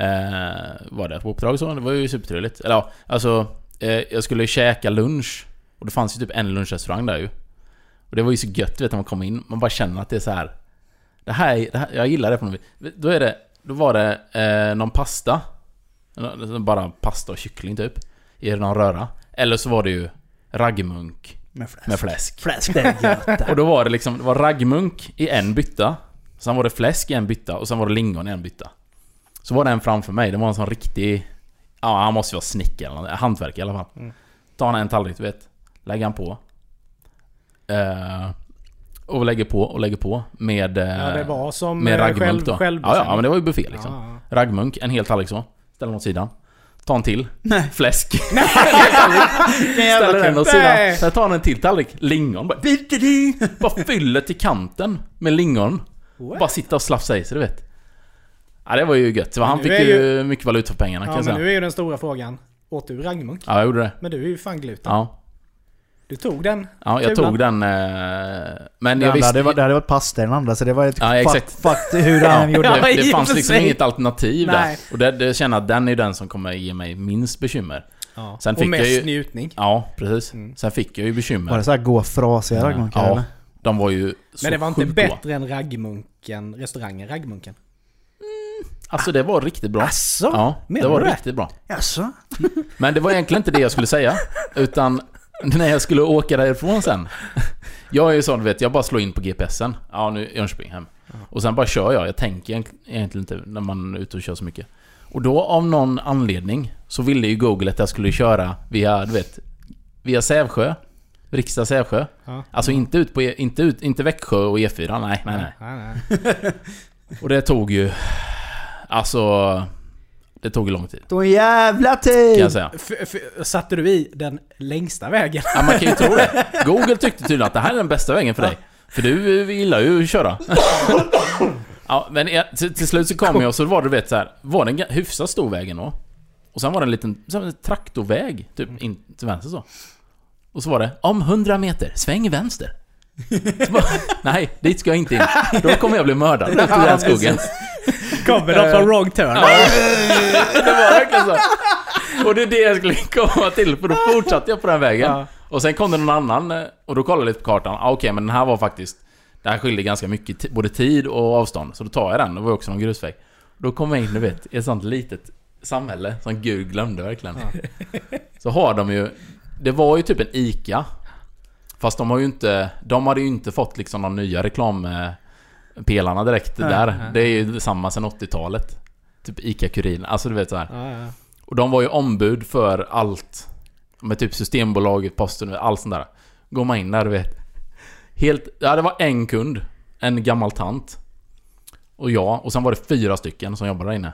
Eh, var det på uppdrag så, det var ju supertrevligt. Eller ja, alltså... Eh, jag skulle käka lunch. Och det fanns ju typ en lunchrestaurang där ju. Och det var ju så gött vet när man kom in. Man bara känner att det är så här. Det här, är- det här jag gillar det på något vis. Då är det... Då var det eh, någon pasta. Bara pasta och kyckling typ. I någon röra. Eller så var det ju raggmunk Med fläsk. med fläsk. Fläsk. Och då var det liksom, det var raggmunk i en bytta. Sen var det fläsk i en bytta och sen var det lingon i en bytta. Så var det en framför mig, det var en sån riktig... Ja, han måste ju vara snickare eller hantverkare i alla fall. Mm. Tar han en tallrik, du vet. Lägger han på. Eh, Och lägger på och lägger på med... eh, Ja, det var som med eh, raggmunk själv, då. själv Ja, ja, men det var ju buffé liksom. Ja, Raggmunk, en hel tallrik så. Ställer den åt sidan. Ta en till. Nej. Fläsk. Jävla Ställer den åt sidan. Nej. Sen tar han en till tallrik. Lingon. Bara, bara fyller till kanten med lingon. What? Bara sitta och slafsa i sig, du vet. Ja, det var ju gött. Så han fick ju mycket valuta för pengarna kan Ja, jag men säga. nu är ju den stora frågan. Åt du raggmunk? Ja, jag gjorde det. Men du är ju fan gluten. Ja. Du tog den. Ja, jag Kulan. tog den... Eh, men Det, jag visste... det, var, det hade varit pasta den andra, så det var ett Ja, exakt. fuck, fuck hur han gjorde. Ja, det, i det och fanns liksom inget alternativ Nej. där. Och det, det känner jag att den är den som kommer ge mig minst bekymmer. Ja. Sen och fick mest jag ju- njutning. Ja, precis. Mm. Sen fick jag ju bekymmer. Var det så här gå frasiga Ja. raggmunkar Ja. eller? De var ju så Men det var inte bättre än raggmunken, restaurangen Raggmunken. Alltså det var riktigt bra. Asså? Ja, menar det var det? riktigt bra. Jaså? Men det var egentligen inte det jag skulle säga. Utan när jag skulle åka därifrån sen. Jag är ju sån, vet, jag bara slår in på GPSen. Ja, nu är Jönköping hem. Och sen bara kör jag. Jag tänker egent- egentligen inte när man är ute och kör så mycket. Och då av någon anledning så ville ju Google att jag skulle köra via, du vet, via Sävsjö. Riksdag Sävsjö. Ja. Alltså inte ut på, E- inte ut, inte Växjö och E4. Nej, nej, nej. nej, nej. Och det tog ju... Alltså... Det tog ju lång tid. Då en jävla Kan tid! jag säga. F- satte du i den längsta vägen? Ja, man kan ju tro det. Google tyckte tydligen att det här är den bästa vägen för dig. För du gillar ju att köra. Ja, men jag, till, till slut så kom jag och så var det, du vet så här, var det en ga- hyfsat stor väg ändå. Och sen var det en liten en traktorväg, typ in till vänster så. Och så var det, om 100 meter, sväng vänster. Bara, Nej, dit ska jag inte in. Då kommer jag bli mördad ute i den skogen. Kommer de från wrong turn? Det var verkligen så. Och det är det jag skulle komma till, för då fortsatte jag på den vägen. Ja. Och sen kom det någon annan, eh, och då kollade jag lite på kartan. Ah, Okej, men den här var faktiskt... Det här skilde ganska mycket, både tid och avstånd. Så då tar jag den, det var också någon grusväg. Då kom jag in, du vet, i ett sånt litet samhälle som Gud glömde verkligen. Så har de ju... Det var ju typ en ICA. Fast de har ju inte... De hade ju inte fått liksom de nya reklampelarna direkt Nej, där. nej. Det är ju samma sen 80-talet. Typ ICA-Kuriren, alltså du vet så här. Ja, ja. Och de var ju ombud för allt. Med typ Systembolaget, Posten, allt sånt där. Går man in där, du vet. Helt... Ja, det var en kund. En gammal tant. Och jag. Och sen var det fyra stycken som jobbade där inne.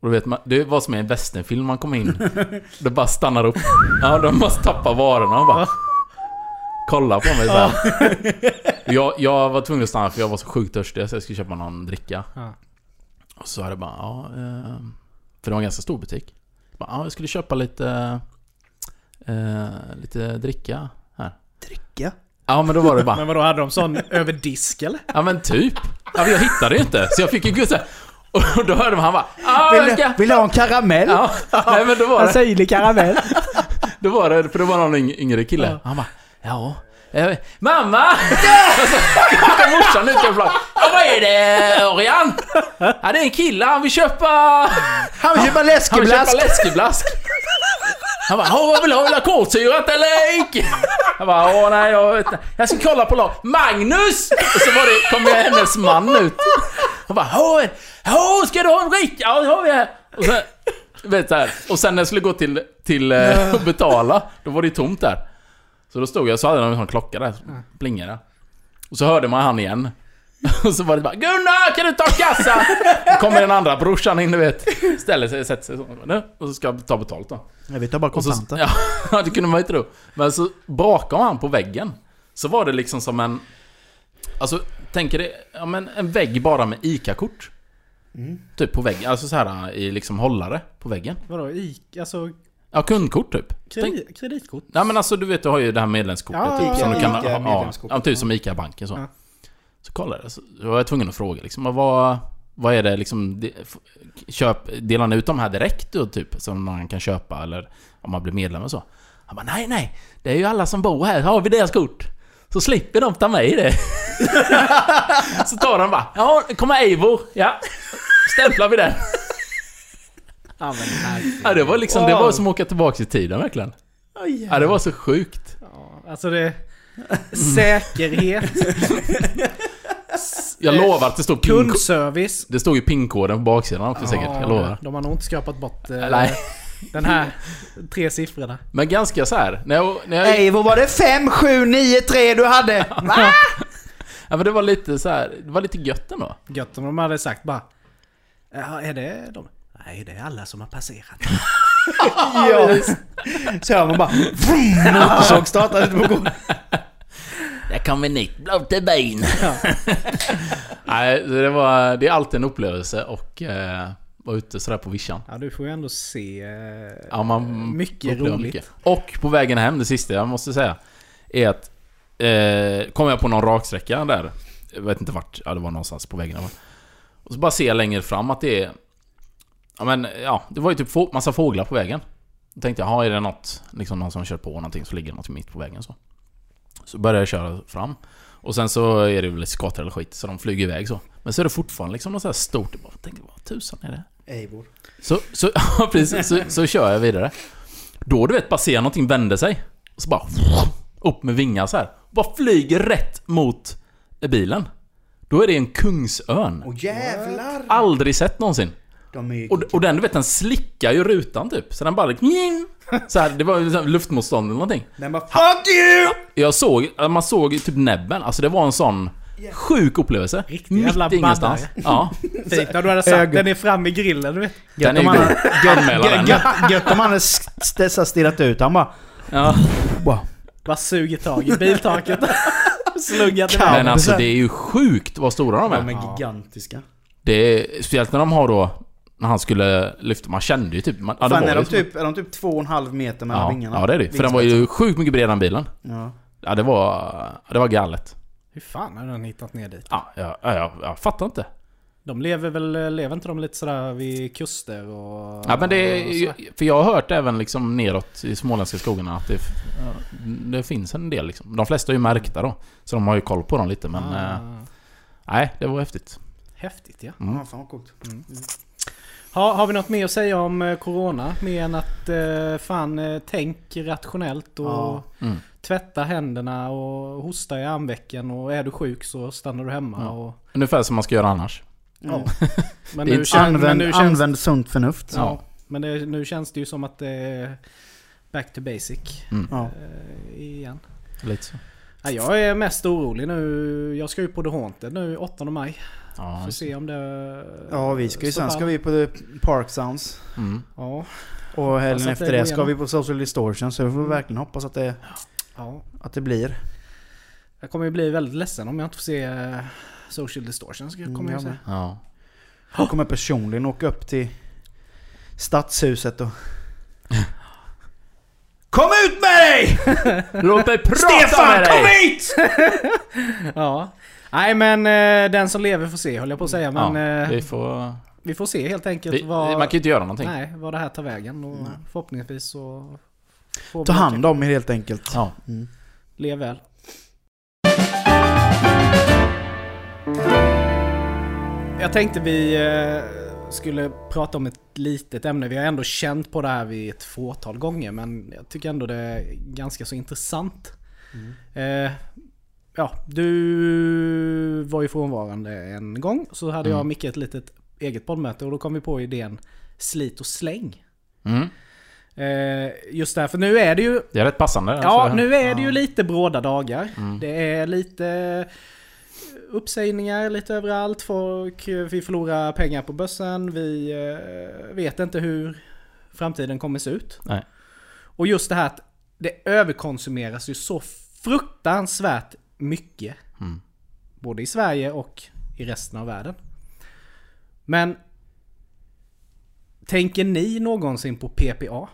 Och du vet, man, det var som i en westernfilm man kom in. Det bara stannar upp. Ja, de måste tappa varorna och bara... Kolla på mig så här. jag, jag var tvungen att stanna för jag var så sjukt törstig så jag skulle köpa någon dricka. Och så är det bara, ja... Eh, för det var en ganska stor butik. Bara, ja, jag skulle köpa lite... Eh, lite dricka här. Dricka? Ja, men då var det bara... Men vadå, hade de sån över disk eller? Ja men typ. Ja, men jag hittade det inte. Så jag fick ju gå så här. Och då hörde man han bara ah, Vill, jag du- vill du ha en karamell? Ja, nej men då var det, syrlig karamell. då var det, för det var någon yng- yngre kille. Ja. Han bara, ja. eh, Mamma! Så kom morsan ut och bara, vad är det Örjan? Ja det är en kille, han vill köpa... Han vill köpa Han vill läskeblask! köpa läskeblask. Han bara, "Åh, vad vill ha? Vill ha kolsyrat eller icke? Jag bara, åh nej jag vet inte. Jag ska kolla på lag. Magnus! Och så var det, kom hennes man ut. Han bara, åh, ska du ha en dricka? Ja det har vi här. Och sen, vet så här. Och sen när jag skulle gå till, till eh, och betala, då var det tomt där. Så då stod jag, så hade de en sån klocka där, plingade. Och så hörde man han igen. Och så var det bara Gunnar kan du ta kassa? Då kommer den andra brorsan in du vet. Ställer sig, sätter sig så. Nu, Och så ska jag ta betalt då. Jag vet, jag bara så, kontanter. ja, det kunde man ju tro. Men så bakom han på väggen. Så var det liksom som en... Alltså, tänker det... Ja men en vägg bara med ICA-kort. Mm. Typ på väggen. Alltså så här i liksom hållare på väggen. Vadå, i, alltså Ja, kundkort typ. Tänk, kredi, kreditkort? ja men alltså du vet, du har ju det här medlemskortet Ja, typ. Som ja, du kan Ica ha. Ja, typ som ICA-banken så. Ja. Så kollade jag. Så var jag tvungen att fråga liksom. Vad, vad är det liksom... Köp, delar ni ut de här direkt då typ? Som man kan köpa eller om man blir medlem och så? Han bara nej, nej. Det är ju alla som bor här. Har vi deras kort? Så slipper de ta med det. så tar de bara ja, kommer Eivor. Ja. Stämplar vi den. Ja men. Ja, det var liksom, det var som att åka tillbaka i tiden verkligen. Oj, Ja, det var så sjukt. ja, alltså det... Säkerhet, Jag Eh, lovar att det stod pin kundservice. Det stod ju pinkoden på baksidan också säkert, jag lovar. De har nog inte skrapat bort eh, Nej. den här tre siffrorna. Men ganska så här. När jag, när jag, Eivor var det 5793 du hade? Va? Ja men det var lite så här, det var lite gött ändå. Gött om de hade sagt bara... Ja, är det de? Nej, det är alla som har passerat. ja. Så hör man bara... Motorsåg startar ute på gården. Där kommer nytt blått till. Ja. Nej, det var... Det är alltid en upplevelse och... Eh, vara ute sådär på vischan. ja, du får ju ändå se eh, Ja, man mycket roligt. Och på vägen hem, det sista jag måste säga, är att... Eh, kom jag på någon raksträcka där. Jag vet inte vart, ja det var någonstans på vägen. Och så bara ser jag längre fram att det är... Ja men, ja, det var ju typ få, massa fåglar på vägen. Då tänkte jag, ja är det något, liksom någon som kör på någonting så ligger det något mitt på vägen så. Så började jag köra fram. Och sen så är det väl lite skator eller skit, så de flyger iväg så. Men så är det fortfarande liksom något så här stort, jag bara tänkte, vad tusan är det? Eivor. Så, så, ja, precis, så, så kör jag vidare. Då du vet, bara ser någonting vända sig. Och så bara... Upp med vingar så här. Bara flyger rätt mot bilen. Då är det en kungsörn. Åh jävlar! Aldrig sett någonsin. Och, och den du vet, den slickar ju rutan typ. Så den bara... Så här, det var ju så här luftmotstånd eller någonting. Den bara FUCK YOU! Jag såg, man såg ju typ näbben. Alltså det var en sån sjuk upplevelse. Riktig jävla Mitt ingenstans. Ja. Fint när du hade sagt Ögon. den är fram i grillen, du vet. Den Gött om är. Anmäla den. Gött- om han hade st- st- stirrat ut. Han bara... Ja. Wow. Bara suger tag i biltaket. Sluggat Kan- Men alltså så- det är ju sjukt vad stora de är. De är gigantiska. Det är, speciellt när de har då, när han skulle lyfta, man kände ju typ... Man, Fan, är de, som- typ, är de typ två och en halv meter mellan ja, vingarna? ja, det är det. För den var ju sjukt mycket bredare än bilen. Ja. Ja, det var... Det var galet. Hur fan har den hittat ner dit? Ja, ja, ja, ja jag fattar inte. De lever väl, lever inte de lite sådär vid kuster och... Ja, men det är? För jag har hört även liksom neråt i småländska skogarna att det, det finns en del liksom. De flesta är ju märkta då. Så de har ju koll på dem lite men... Ah, eh, nej, det var häftigt. häftigt ja. Mm. Ja, fan vad coolt. Ha, har vi något mer att säga om eh, Corona? Mer än att eh, fan eh, tänk rationellt och Ja. Mm. tvätta händerna och hosta i armvecken och är du sjuk så stannar du hemma Ja. och... Ungefär som man ska göra annars. Ja. Men Det är nu, inte- kän, men Använd, nu känns... använd sunt förnuft. Ja. Men det, nu känns det ju som att det är back to basic Mm. Ja. eh, igen. Lite så. Ja, jag är mest orolig nu. Jag ska ju på The Haunted nu 8 maj. Ja, Får se om det... Ja, vi ska ju, sen ska vi på The Park Sounds. mm. Ja, Och helgen efter det det ska vi på Social Distortion. Så vi får Mm. verkligen hoppas att det, ja. att det blir. Jag kommer ju bli väldigt ledsen om jag inte får se eh, Social Distortion. Ska, Mm, kommer jag jag säga. Ja. Jag kommer personligen åka upp till Stadshuset och... Kom ut med dig! Låt mig prata Stefan, med dig! kom hit! Ja. Nej men eh, den som lever får se höll jag på att säga. Men ja, eh, vi får... vi får se helt enkelt Vi, vad, man kan ju inte göra någonting. nej, vad det här tar vägen. Och Nej. förhoppningsvis så... Ta hand om er helt enkelt. Ja. Mm. Lev väl. Jag tänkte vi eh, skulle prata om ett litet ämne. Vi har ändå känt på det här vid ett fåtal gånger men jag tycker ändå det är ganska så intressant. Eh, ja, du var ju frånvarande en gång. Så hade jag och Mm. Micke ett litet eget poddmöte och då kom vi på idén slit och släng. Mm. Eh, just därför nu är det ju Det är rätt passande. Ja, för- nu är det ju lite bråda dagar. Mm. Det är lite uppsägningar lite överallt. Folk, vi förlorar pengar på börsen. Vi eh, vet inte hur framtiden kommer se ut. Nej. Och just det här att det överkonsumeras ju så fruktansvärt mycket. Mm. Både i Sverige och i resten av världen. Men Tänker ni någonsin på PPA?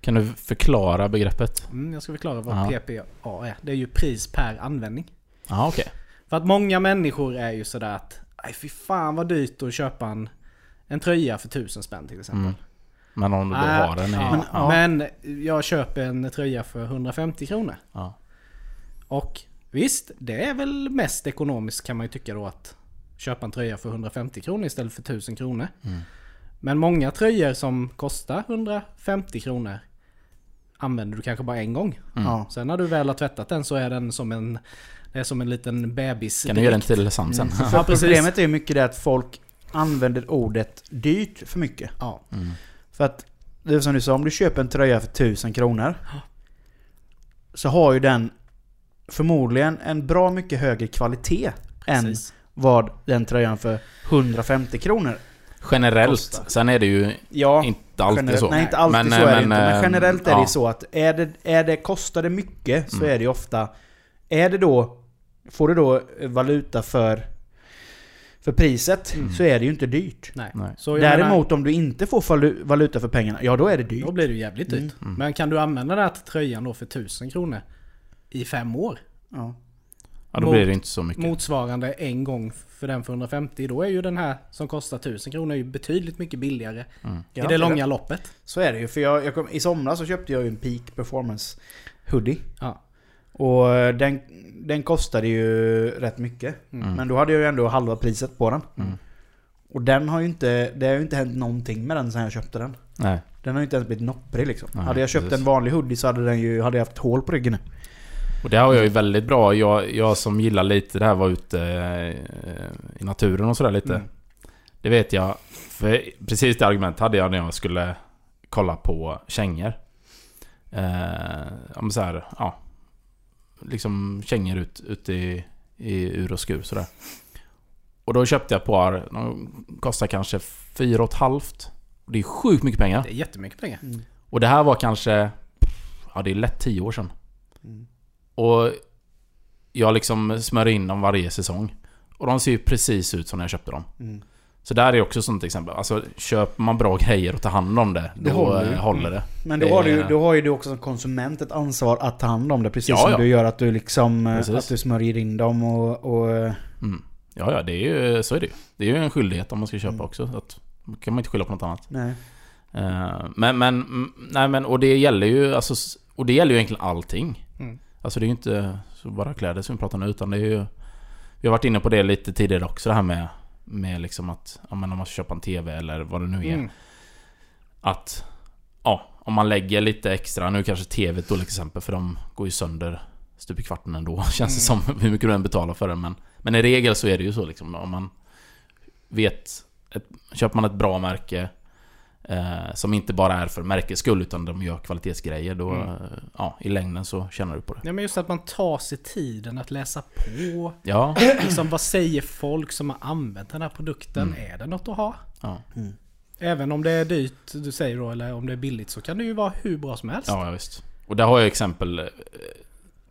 Kan du förklara begreppet? Mm, jag ska förklara vad Ja. PPA är. Det är ju pris per användning. Ja, okej. För att många människor är ju sådär att Nej fy fan vad dyrt att köpa en, en tröja för tusen spänn till exempel. Mm. Men om du då Ah, har den i... Men- ja. Men jag köper en tröja för 150 kronor. Ja. Och visst, det är väl mest ekonomiskt kan man ju tycka då att köpa en tröja för 150 kronor istället för 1000 kronor. Mm. Men många tröjor som kostar 150 kronor använder du kanske bara en gång. Mm. Sen när du väl har tvättat den så är den som en, det är som en liten bebis. Kan du göra den till Sam sen? För Ja, problemet är ju mycket det att folk använder ordet dyrt för mycket. Ja. Mm. För att, det är som du sa, om du köper en tröja för 1000 kronor. Så har ju den förmodligen en bra mycket högre kvalitet än Precis. vad den tröjan för 150 kronor Generellt. Kostar. Sen är det ju Ja, inte alltid generellt, så. Nej, inte alltid Men, så är det men, inte. Men eh, generellt är det ja. ju så att är det, är det, kostar det mycket så Mm. är det ju ofta... Är det då... Får du då valuta för, för priset Mm. så är det ju inte dyrt. Nej. Nej. Så jag menar, Däremot om du inte får valu- valuta för pengarna, ja då är det dyrt. då blir det jävligt dyrt. Mm. Men kan du använda den här tröjan då för 1000 kronor i fem år? Ja. Ja, då mot- blir det inte så mycket. Motsvarande en gång för den för 150. Då är ju den här som kostar 1000 kronor ju betydligt mycket billigare Mm. i Ja, det långa loppet. Så är det ju. För jag, jag kom, I somras så köpte jag ju en Peak Performance Hoodie. Ja. Och eh, den, den kostade ju rätt mycket. Mm. Men då hade jag ju ändå halva priset på den. Mm. Och den har ju inte, det har ju inte hänt någonting med den sen jag köpte den. Nej. Den har ju inte ens blivit nopprig liksom. Nej, hade jag köpt precis. en vanlig hoodie så hade den ju hade jag haft hål på ryggen nu. Och det har jag ju väldigt bra. Jag, jag som gillar lite det här var ute eh, i naturen och sådär lite. Mm. Det vet jag. För precis det argumentet hade jag när jag skulle kolla på kängor. Eh, men så här, ja. Liksom kängor ut, ute i, i ur och skur sådär. Och då köpte jag ett par. De kostar kanske fyra och ett halvt. Och det är sjukt mycket pengar. Det är jättemycket pengar. Och det här var kanske... Ja, det är lätt tio år sedan. Mm. Och jag liksom smörjer in dem varje säsong. Och de ser ju precis ut som när jag köpte dem. Mm. Så där är också sånt exempel. Alltså köper man bra grejer och tar hand om det, Det då håller håller, håller det. Men då Det har, du, då har ju du också som konsument ett ansvar att ta hand om det. Precis Ja, som ja. du gör att du liksom eh, Precis. att du smörjer in dem och... och eh, Mm. Ja, ja, det är ju, så är det ju. Det är ju en skyldighet om man ska köpa Mm. också. Så att, kan man inte skylla på något annat. nej. Eh, men, men, mm, nej men, och det gäller ju, alltså, och det gäller ju egentligen allting. Mm. Alltså det är ju inte bara kläder som vi pratar nu, utan det är ju... Vi har varit inne på det lite tidigare också, det här med, med liksom att, ja men om man ska köpa en TV eller vad det nu är. Mm. Att, ja, om man lägger lite extra, nu kanske TV ett dåligt exempel för de går ju sönder stup i kvarten ändå, känns det som, hur mycket du än betalar för den. Men, men i regel så är det ju så liksom, om man vet, ett, köper man ett bra märke eh, som inte bara är för märkets skull utan de gör kvalitetsgrejer, då, Mm. eh, ja, i längden så tjänar du på det. Ja men just att man tar sig tiden att läsa på. Ja, Liksom, vad säger folk som har använt den här produkten? Mm. Är det något att ha? ja, Även om det är dyrt, du säger då, eller om det är billigt så kan det ju vara hur bra som helst. ja, visst. Och där har jag exempel, eh,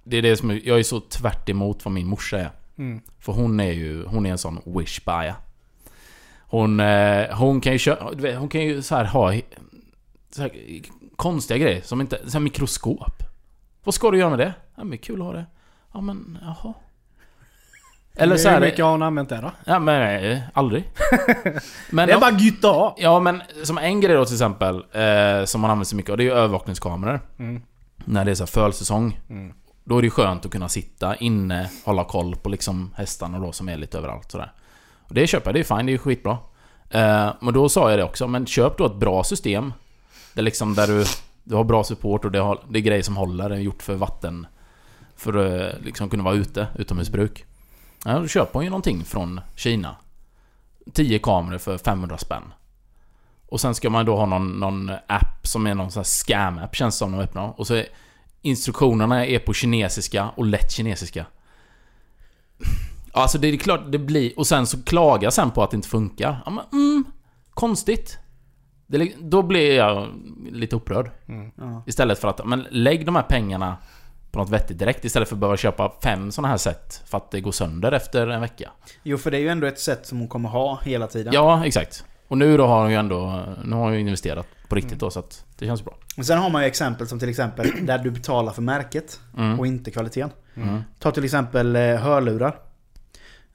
det är det som, jag är så tvärt emot vad min morsa är. Mm. För hon är ju, hon är en sån wish buyer. Hon, eh, hon kan ju köra, hon kan ju så här ha så här, konstiga grejer som inte, så här mikroskop. Vad ska du göra med det? Ja men kul att ha det. Ja men, jaha. Eller så Hur här, mycket har hon använt det då? ja men eh, aldrig. Men det är bara gött att ha! Ja men som en grej då till exempel, eh, som man använder så mycket av, det är ju övervakningskameror. Mm. När det är så här fölsäsong. Mm. Då är det ju skönt att kunna sitta inne, hålla koll på liksom hästarna då som är lite överallt sådär. Och det köper jag, det är fine, det är skitbra. Eh, men då sa jag det också, men köp då ett bra system. Där liksom där du, du har bra support och det, har, det är grejer som håller, det är gjort för vatten. För att eh, liksom kunna vara ute, utomhusbruk. Ja, då köper hon ju någonting från Kina. 10 kameror för 500 spänn. Och sen ska man då ha någon, någon app som är någon sån här scam-app känns det som de öppnar. Och så är instruktionerna är på kinesiska och lätt kinesiska. Alltså det är klart det blir... Och sen så klaga sen på att det inte funkar. Ja, men, mm, konstigt. Det, då blir jag lite upprörd. Ja. Istället för att, men lägg de här pengarna på något vettigt direkt istället för att behöva köpa fem såna här set för att det går sönder efter en vecka. Jo, för det är ju ändå ett sätt som hon kommer ha hela tiden. Ja, exakt. Och nu då har hon ju ändå, nu har hon ju investerat på riktigt då så att det känns bra. Men sen har man ju exempel som till exempel där du betalar för märket Mm. och inte kvaliteten. Mm. Ta till exempel eh, hörlurar.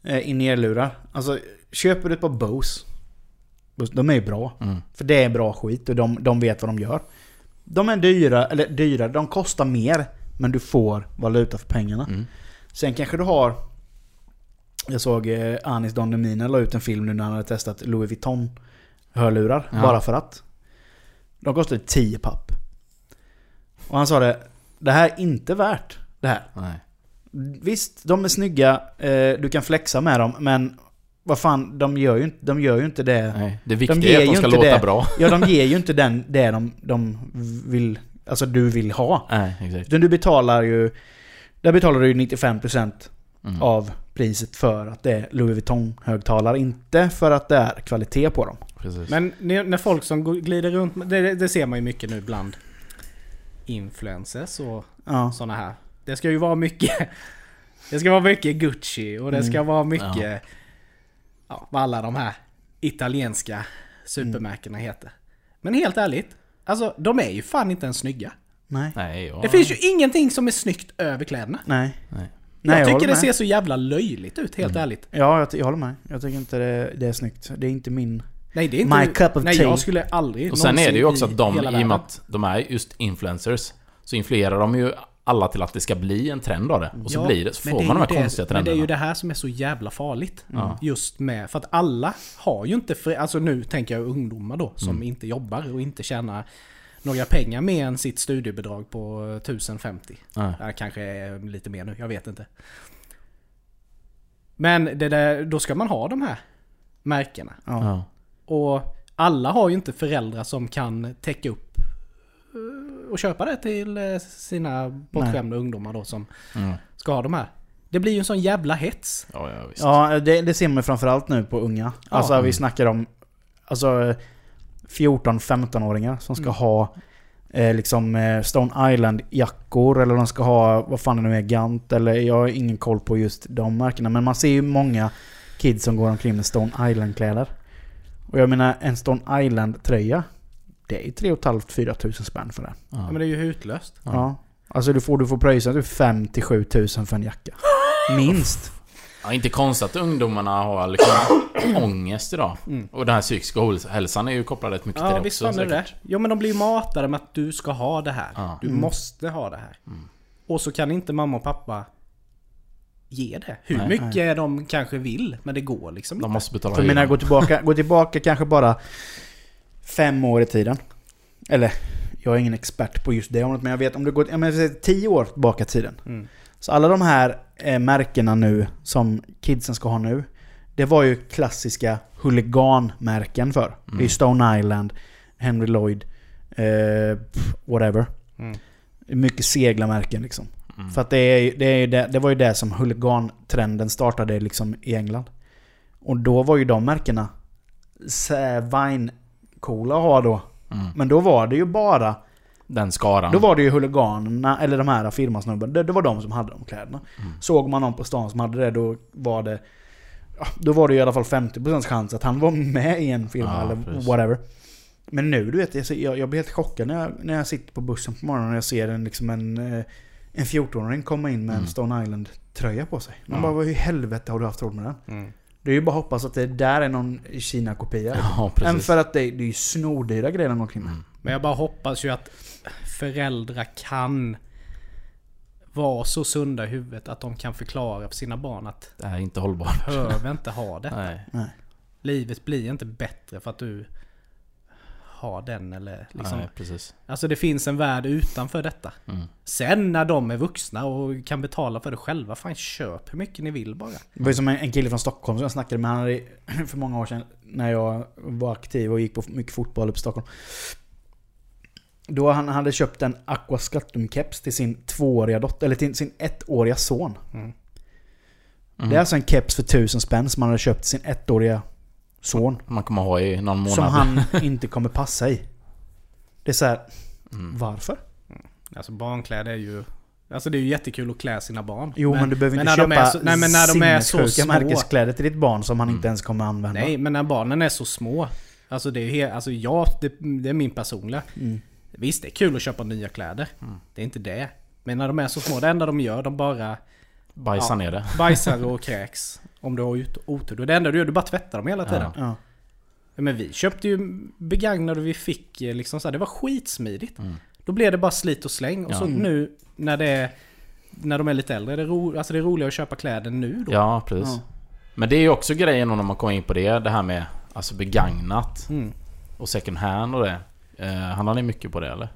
Eh, In-ear-lurar. Alltså, köper du ett par Bose. Bose, De är ju bra. Mm. För det är bra skit och de, de vet vad de gör. De är dyra, eller dyra, de kostar mer. Men du får valuta för pengarna. Mm. Sen kanske du har... Jag såg eh, Anis Don Demina la ut en film nu när han hade testat Louis Vuitton hörlurar. Ja. Bara för att. De kostade 10 papp. Och han sa det, det här är inte värt det här. Nej. Visst, de är snygga, eh, du kan flexa med dem, men vad fan, de gör ju inte, de gör ju inte det. Nej. Det viktiga ger är att de ju ska inte låta det. bra. Ja, de ger ju inte den, det de, de vill, alltså du vill ha. Nej, exakt. Utan du betalar ju Där betalar du ju 95% Mm. av priset för att det är Louis Vuitton-högtalare. Inte för att det är kvalitet på dem. Precis. Men när folk som går- glider runt, det, det ser man ju mycket nu bland influencers och Ja. sådana här. Det ska ju vara mycket Det ska vara mycket Gucci och det ska Mm. vara mycket ja. vad alla de här italienska supermärkena heter. Men helt ärligt, alltså de är ju fan inte ens snygga. Nej. Nej, ja. Det finns ju ingenting som är snyggt över kläderna. Nej. Nej. Nej, jag tycker håller det med. ser så jävla löjligt ut, helt Mm. ärligt. Ja, jag, jag håller med. Jag tycker inte det, det är snyggt. Det är inte min... Nej, det är inte... My cup of nej, tea. jag skulle aldrig Och sen är det ju också att de, i och med att de är just influencers, så influerar de ju alla till att det ska bli en trend av det. Och så Ja, blir det, så men får är man de här det- konstiga Men det är trenderna. ju det här som är så jävla farligt. Ja. Just med, för att alla har ju inte, för, alltså nu tänker jag ungdomar då, som Mm. inte jobbar och inte tjänar några pengar mer än sitt studiebidrag på 1050. Nej. Ja, kanske lite mer nu, jag vet inte. Men det där, då ska man ha de här märkena. Ja. Och alla har ju inte föräldrar som kan täcka upp och köpa det till eh, sina bortskämda ungdomar då som Mm. ska ha de här. Det blir ju en sån jävla hets. Ja, ja, visst. Ja, det, det ser man framförallt nu på unga. Alltså Mm. vi snackar om alltså 14-15-åringar som ska Mm. ha eh, liksom eh, Stone Island-jackor eller de ska ha, vad fan det nu är, Gant eller jag har ingen koll på just de märkena. Men man ser ju många kids som går omkring med Stone Island-kläder. Och jag menar en Stone Island-tröja, det är ju 3 500-4 tusen spänn för den. Ja. Ja. men det är ju hutlöst. Ja. Ja. Alltså du får, du får pröjsa typ 5-7 tusen för en jacka. Minst. Ja, inte konstigt att ungdomarna har liksom ångest idag. Mm. Och den här psykiska ohälsan är ju kopplad rätt mycket till Ja det visst också. fan är det det. Jo men de blir ju matade med att du ska ha det här. Ja. Du Mm. måste ha det här. Mm. Och så kan inte mamma och pappa ge det. Hur Nej. mycket de kanske vill. Men det går liksom De inte. måste betala För jag menar, hyran. gå tillbaka, gå tillbaka kanske bara fem år i tiden. Eller, jag är ingen expert på just det området, men jag vet om du går jag säger tio år tillbaka i tiden. Mm. Så alla de här eh, märkena nu, som kidsen ska ha nu, det var ju klassiska huliganmärken för. Det är Mm. Stone Island, Henry Lloyd, eh, whatever. Mm. Mycket seglarmärken liksom. Mm. För att det, är, det, är det, det var ju det som huligantrenden startade liksom i England. Och då var ju de märkena Vine-coola att ha då. Mm. Men då var det ju bara... Den skaran. Då var det ju huliganerna, eller de här firmasnubben. Det, det var de som hade de kläderna. Mm. Såg man någon på stan som hade det, då var det... Då var det i alla fall 50% chans att han var med i en firma Ja, eller precis. whatever. Men nu, du vet, jag, jag, jag blir helt chockad när jag, när jag sitter på bussen på morgonen och jag ser en, liksom en, eh, en 14-åring komma in med en Mm. Stone Island-tröja på sig. Man Ja. bara, vad i helvete har du haft råd med den? Mm. Det är ju bara att hoppas att det där är någon Kina-kopia. Ja, Än för att det, det är ju snordyra grejer de. Mm. Men jag bara hoppas ju att föräldrar kan vara så sunda i huvudet att de kan förklara för sina barn att Det här är inte hållbart. behöver inte ha det. Nej. Nej. Livet blir inte bättre för att du har den eller liksom. Nej, precis. Alltså det finns en värld utanför detta. Mm. Sen när de är vuxna och kan betala för det själva, fan köp hur mycket ni vill bara. Det var ju som en, en kille från Stockholm som jag snackade med han hade, för många år sedan när jag var aktiv och gick på mycket fotboll uppe i Stockholm. Då han hade köpt en Aqua Scatum-keps till sin tvååriga dotter, eller till sin ettåriga son. Mm. Mm. Det är alltså en keps för tusen spänn som han hade köpt till sin ettåriga son. Man kommer ha i någon månad. Som han inte kommer passa i. Det är så här, Mm. varför? Alltså barnkläder är ju... Alltså det är ju jättekul att klä sina barn. Jo men, du behöver men inte när de köpa är så- nej, men när de är så små. märkeskläder till ditt barn som han Mm. inte ens kommer använda. Nej, men när barnen är så små. Alltså det är he- alltså jag, det, det är min personliga. Mm. Visst, det är kul att köpa nya kläder. Mm. Det är inte det. Men när de är så små, det enda de gör, de bara Bajsa Ja. ner det. bajsar och kräks. Om du har ut- otur. Då är Det enda du gör, du bara tvättar dem hela tiden. Ja. Men vi köpte ju begagnade vi fick eh, liksom så här, det var skitsmidigt. Mm. Då blev det bara slit och släng. Och Ja. så nu när det är, när de är lite äldre, är det, ro, alltså det är roligare att köpa kläder nu då. Ja, precis. Ja. Men det är ju också grejen när man kommer in på det, det här med alltså begagnat Mm. och second hand och det. Eh, handlar ni mycket på det eller?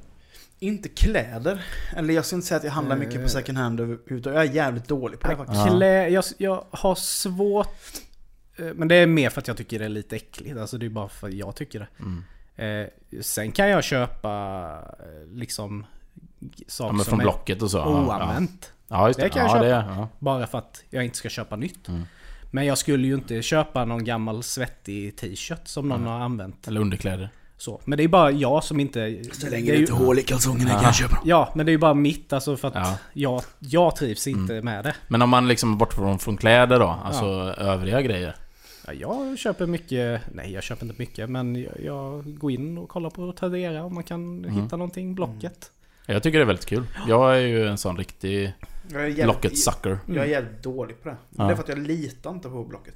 Inte kläder. Eller jag ska inte säga att jag handlar mycket på second hand överhuvudtaget. Jag är jävligt dålig på det faktiskt. Ja. Klä, jag, jag har svårt... eh, Men det är mer för att jag tycker det är lite äckligt. Alltså det är bara för att jag tycker det. Mm. Eh, sen kan jag köpa eh, liksom Ja, saker men som från är Blocket och så. ja, oanvänt. Ja, just det. Det kan jag ja, köpa. det, ja. Bara för att jag inte ska köpa nytt. Mm. Men jag skulle ju inte köpa någon gammal svettig t-shirt som någon Mm. har använt. Eller underkläder. Så. Men det är bara jag som inte... Så det länge är det ju, inte är hål i kalsongerna Ja. kan jag köpa dem. Ja, men det är ju bara mitt alltså för att Ja. jag, jag trivs inte med det. Men om man liksom är bort från, från kläder då, alltså övriga grejer. Ja, jag köper mycket, nej jag köper inte mycket men jag, jag går in och kollar på Tradera om man kan Mm. hitta någonting, Blocket. Jag tycker det är väldigt kul. Jag är ju en sån riktig är Blocket-sucker. Jag är jävligt dålig på det. Ja. Det är för att jag litar inte på Blocket.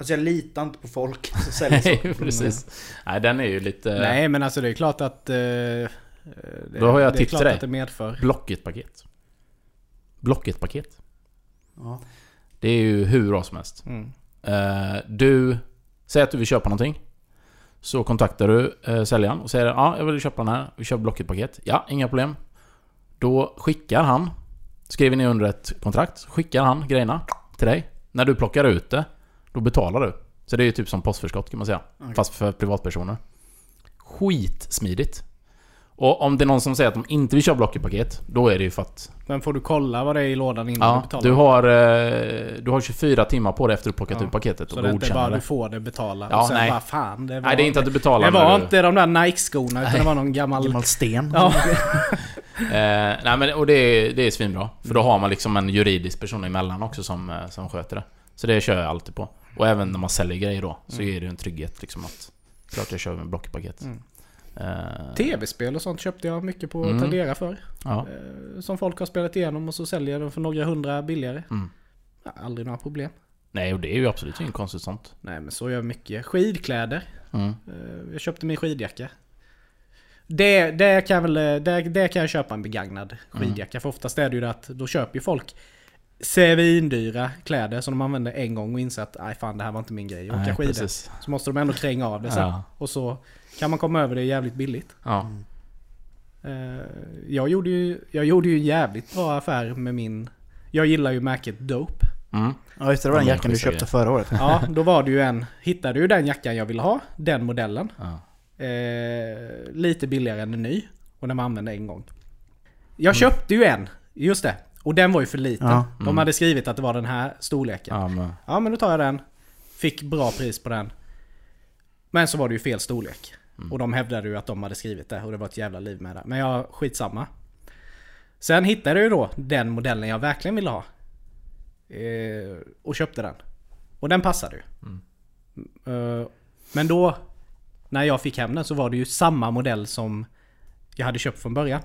Alltså jag litar inte på folk som säljer Nej, saker. precis. Nej, den är ju lite... Nej men alltså det är klart att... Eh, det, Då har jag det är tips till dig. att det medför. Blocket-paket. Blocket-paket. Ja. Det är ju hur bra som helst. Mm. Eh, du... Säg att du vill köpa någonting. Så kontaktar du eh, säljaren och säger ja, jag vill köpa den här. Vi köper Blocket-paket. Ja, inga problem. Då skickar han, skriver ni under ett kontrakt, skickar han grejerna till dig. När du plockar ut det, då betalar du. Så det är ju typ som postförskott kan man säga. Okej. Fast för privatpersoner. Skitsmidigt. Och om det är någon som säger att de inte vill köpa Blocket-paket, då är det ju för att... Men får du kolla vad det är i lådan innan du Ja, betalar? du har, eh, du har 24 timmar på dig efter att du plockat Ja. ut paketet Så och det är inte bara det. du får det, betala Ja, och sen nej. bara fan det var, Nej, det är inte att du betalar det var du... inte de där Nike-skorna utan det var någon gammal... Gammal sten. Ja. Eh, nej men och det är, det är svinbra. För då har man liksom en juridisk person emellan också som, eh, som sköter det. Så det kör jag alltid på. Och även när man säljer grejer då, så ger det en trygghet liksom att... Klart jag kör med blockpaket. Mm. Eh, Tv-spel och sånt köpte jag mycket på Mm. Tradera för. ja. Eh, Som folk har spelat igenom och så säljer de för några hundra billigare. Mm. Ja, aldrig några problem. Nej, och det är ju absolut inget konstigt sånt. Nej men så gör jag mycket. Skidkläder. Mm. Eh, Jag köpte min skidjacka. Det, det, kan jag väl, det, det kan jag köpa en begagnad skidjacka. För oftast är det ju det att då köper ju folk svindyra kläder som de använder en gång och inser att nej fan det här var inte min grej. Åka skidor. precis. Så måste de ändå kränga av det sen. Ja. Och så kan man komma över det jävligt billigt. Ja. Eh, Jag gjorde ju, jag gjorde ju en jävligt bra affär med min... Jag gillar ju märket Dope. Mm. Ja just det, det var den jackan du köpte förra året. Ja, då var det ju en... Hittade ju den jackan jag ville ha. Den modellen. Ja. Eh, lite billigare än en ny. Och den var använd en gång. Jag köpte ju en. Just det. Och den var ju för liten. Ja. De Mm. hade skrivit att det var den här storleken. Ja. Ja, men, men då tar jag den. Fick bra pris på den. Men så var det ju fel storlek. Mm. Och de hävdade ju att de hade skrivit det. Och det var ett jävla liv med det. Men jag skitsamma. Sen hittade jag ju då den modellen jag verkligen ville ha. Eh, och köpte den. Och den passade ju. Mm. Eh, men då, när jag fick hem den så var det ju samma modell som jag hade köpt från början.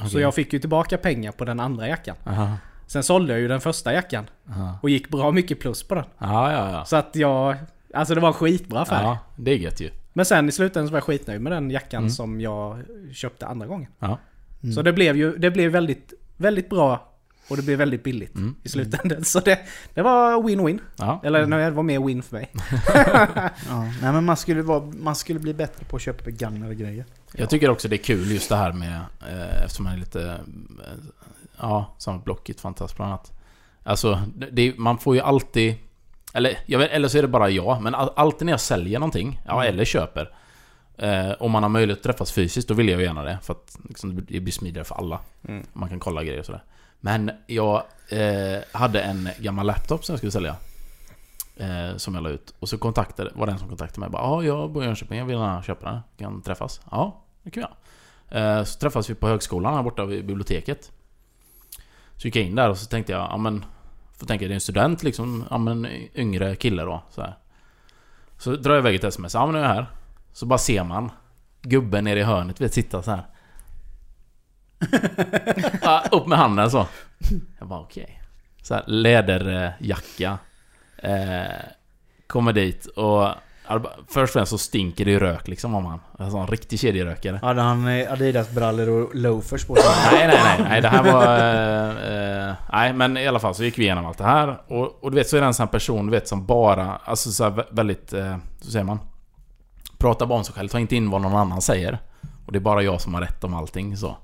Så Okej. jag fick ju tillbaka pengar på den andra jackan. Aha. Sen sålde jag ju den första jackan. Aha. Och gick bra mycket plus på den. Ja, ja, ja. Så att jag... Alltså det var en skitbra affär. Ja, det är gött ju. Men sen i slutändan så var jag skitnöjd med den jackan Mm. som jag köpte andra gången. Ja. Så det blev ju det blev väldigt, väldigt bra och det blev väldigt billigt Mm. i slutändan. Så det, det var win-win. Ja. Eller nej, det var mer win för mig. Ja. Nej men man skulle, vara, man skulle bli bättre på att köpa begagnade grejer. Jag tycker också det är kul just det här med, eh, eftersom man är lite, eh, ja, som Blocket fantastiskt bland annat. Alltså, det, man får ju alltid, eller, jag vet, eller så är det bara jag, men all, alltid när jag säljer någonting, ja, eller köper, eh, om man har möjlighet att träffas fysiskt, då vill jag ju gärna det. För att liksom, det blir smidigare för alla. Mm. Man kan kolla grejer och sådär. Men jag eh, hade en gammal laptop som jag skulle sälja. Eh, som jag la ut. Och så kontaktade, var det en som kontaktade mig. Bara, Ja, jag bor i Jönköping, jag vill gärna köpa den. Kan träffas? Ja, det kan vi göra. Eh, så träffades vi på högskolan här borta vid biblioteket. Så gick jag in där och så tänkte jag, ja men... Får tänka, det är en student liksom, ja men yngre kille då. Så, här. så drar jag iväg ett sms, ja men nu är jag här. Så bara ser man gubben nere i hörnet, vet sitta så här ja, upp med handen så. Jag bara okej. Så här, läderjacka. Eh, kommer dit och... Först och främst så stinker det ju rök liksom om han. En sån riktig kedjerökare. Hade han Adidas-brallor och loafers på sig? Nej, nej, nej, nej. Det här var... Eh, eh, nej, men i alla fall så gick vi igenom allt det här. Och, och du vet, så är det en sån här person, du vet, som bara... Alltså så här, vä- väldigt... Eh, så säger man? Pratar bara om sig själv, tar inte in vad någon annan säger. Och det är bara jag som har rätt om allting så.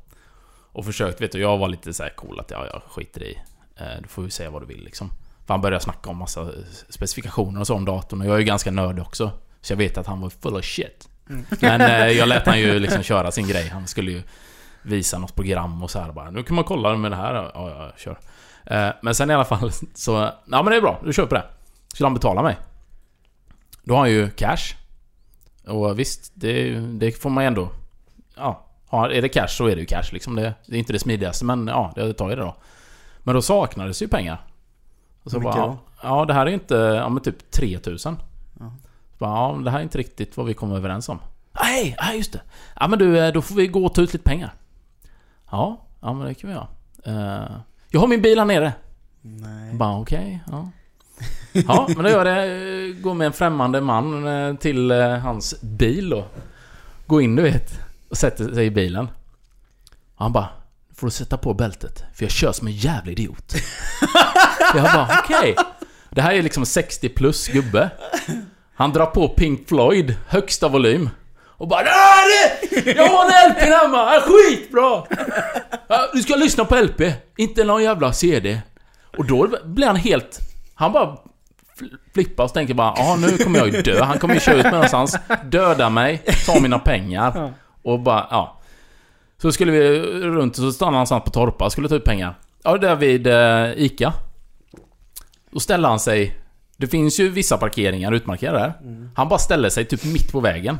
Och försökt, vet du, jag var lite så här cool att ja, jag skiter i. Eh, du får ju säga vad du vill liksom. För han började snacka om massa specifikationer och så om datorn. Och jag är ju ganska nördig också. Så jag vet att han var full of shit. Men eh, jag lät han ju liksom köra sin grej. Han skulle ju visa något program och så här bara. Nu kan man kolla med det här. Ja, ja, kör. Eh, men sen i alla fall så... Ja men det är bra, du köper det. Skulle han betala mig. Då har han ju cash. Och visst, det, det får man ju ändå... Ja, har- är det cash så är det ju cash liksom. Det, det är inte det smidigaste men ja, det tar ju det då. Men då saknades ju pengar. Och så bara, ja, ja, det här är inte... Ja men typ 3000. Ja. Bara, ja, det här är inte riktigt vad vi kom överens om. Nej, nej just det. Ja men du, eh, då får vi gå och ta ut lite pengar. Ja, ja men det kan vi göra. Eh, jag har min bil här nere. Nej. Bara okej, ja. Ja, men då gör jag det. Går med en främmande man eh, till hans bil då. Går in du vet. Och sätter sig i bilen. Och han bara Får du sätta på bältet? För jag kör som en jävla idiot. jag bara okej. Det här är liksom en 60 plus gubbe. Han drar på Pink Floyd, högsta volym. Och bara det! Jag har en LP hemma, är skitbra! Du ska lyssna på LP, inte någon jävla CD. Och då blir han helt... Han bara flippar och tänker bara ja nu kommer jag ju dö. Han kommer ju köra ut mig någonstans, döda mig, ta mina pengar. Och bara, ja. Så skulle vi runt och så stannade han någonstans på Torpa, skulle ta ut pengar. Ja, där vid eh, ICA. Då ställer han sig... Det finns ju vissa parkeringar utmarkerade där. Han bara ställer sig typ mitt på vägen.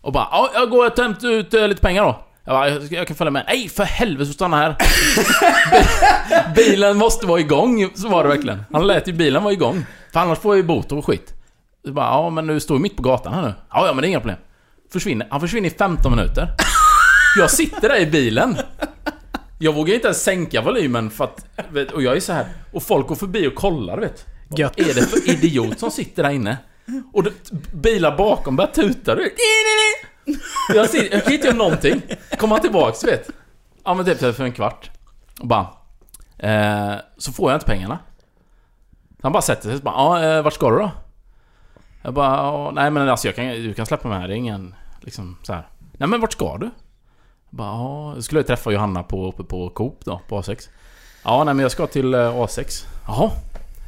Och bara ja, jag går och hämtar ut eh, lite pengar då. Jag, bara, jag, jag kan följa med. Nej, för helvete, stanna här. Bi- bilen måste vara igång, så var det verkligen. Han lät ju bilen vara igång. För annars får jag ju bot och skit. Så bara, ja men du står ju mitt på gatan här nu. Ja, ja men det är inga problem. Försvinner. Han försvinner i 15 minuter. Jag sitter där i bilen. Jag vågar inte ens sänka volymen för att... vet- Och jag är så här Och folk går förbi och kollar vet. Vad Gött. är det för idiot som sitter där inne? Och det, bilar bakom börjar tuta du vet. Jag, ser, jag kan inte göra någonting. Kommer han tillbaks vet. Ja men typ för en kvart. Och bara... Eh, så får jag inte pengarna. Han bara sätter sig och bara ja, eh, vart ska du då? Jag bara nej men alltså jag kan, du kan släppa mig här, det är ingen... Liksom så här. Nej men vart ska du? Jag bara ja, jag skulle träffa Johanna på, uppe på Coop då, på A6. Ja nej men jag ska till eh, A6. Jaha.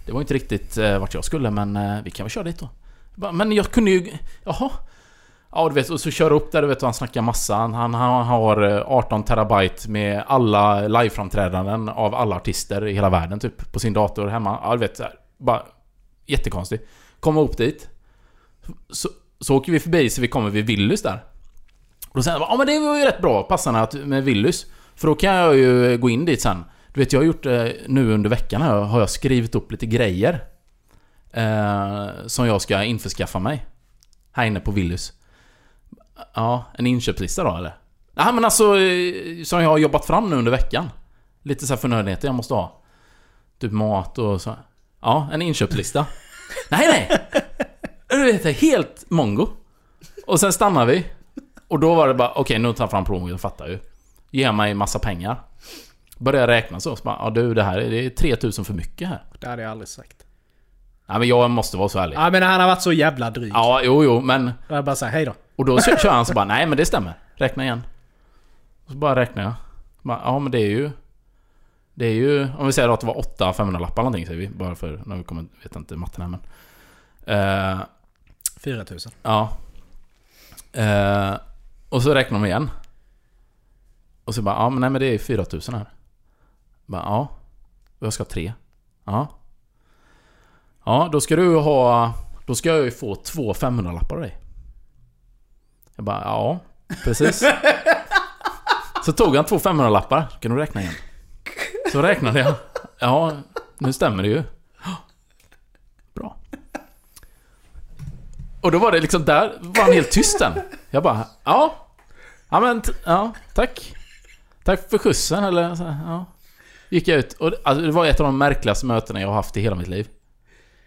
Det var inte riktigt eh, vart jag skulle men eh, vi kan väl köra dit då. Jag bara, men jag kunde ju... Jaha. Ja du vet, och så kör upp där du vet och han snackar massa. Han, han, han har eh, 18 terabyte med alla liveframträdanden av alla artister i hela världen typ. På sin dator hemma. Ja du vet, så här, bara jättekonstigt. Kommer upp dit. Så, så åker vi förbi så vi kommer vid Willys där. Och då säger han ja men det var ju rätt bra passande att, med Willys. För då kan jag ju gå in dit sen. Du vet jag har gjort det nu under veckan här, har jag skrivit upp lite grejer. Eh, som jag ska införskaffa mig. Här inne på Willys. Ja, en inköpslista då eller? Nej men alltså, eh, som jag har jobbat fram nu under veckan. Lite så här förnödenheter jag måste ha. Typ mat och så. Ja, en inköpslista. nej nej! Du vet, helt mongo. Och sen stannar vi. Och då var det bara, okej nu tar jag fram plånboken, jag fattar ju. Ger mig massa pengar. Börjar räkna så, så bara, ja du det här är, det är 3000 för mycket här. Det hade jag aldrig sagt. Nej men jag måste vara så ärlig. Ja men han har varit så jävla dryg. Ja, jo jo, men... Då jag bara såhär, hej då. Och då kör han så bara, nej men det stämmer. Räkna igen. Och så bara räknar jag. Bara, ja men det är ju... Det är ju, om vi säger att det var 8 500-lappar någonting säger vi. Bara för, när vi kommer, vet inte matten här men. Eh, 4000. ja. Eh, och så räknar de igen. Och så bara, ja men nej men det är 4000 här. Bara, ja. Jag ska ha tre. Ja. Ja, då ska du ha... Då ska jag ju få två 500-lappar av dig. Jag bara, ja, precis. Så tog han två 500-lappar. Kan du räkna igen? Så räknade jag. Ja, nu stämmer det ju. Bra. Och då var det liksom där, var han helt tyst den. Jag bara, ja. Ja men, ja, tack. Tack för skjutsen eller så, ja. Gick jag ut och det- alltså, det var ett av de märkligaste mötena jag har haft i hela mitt liv.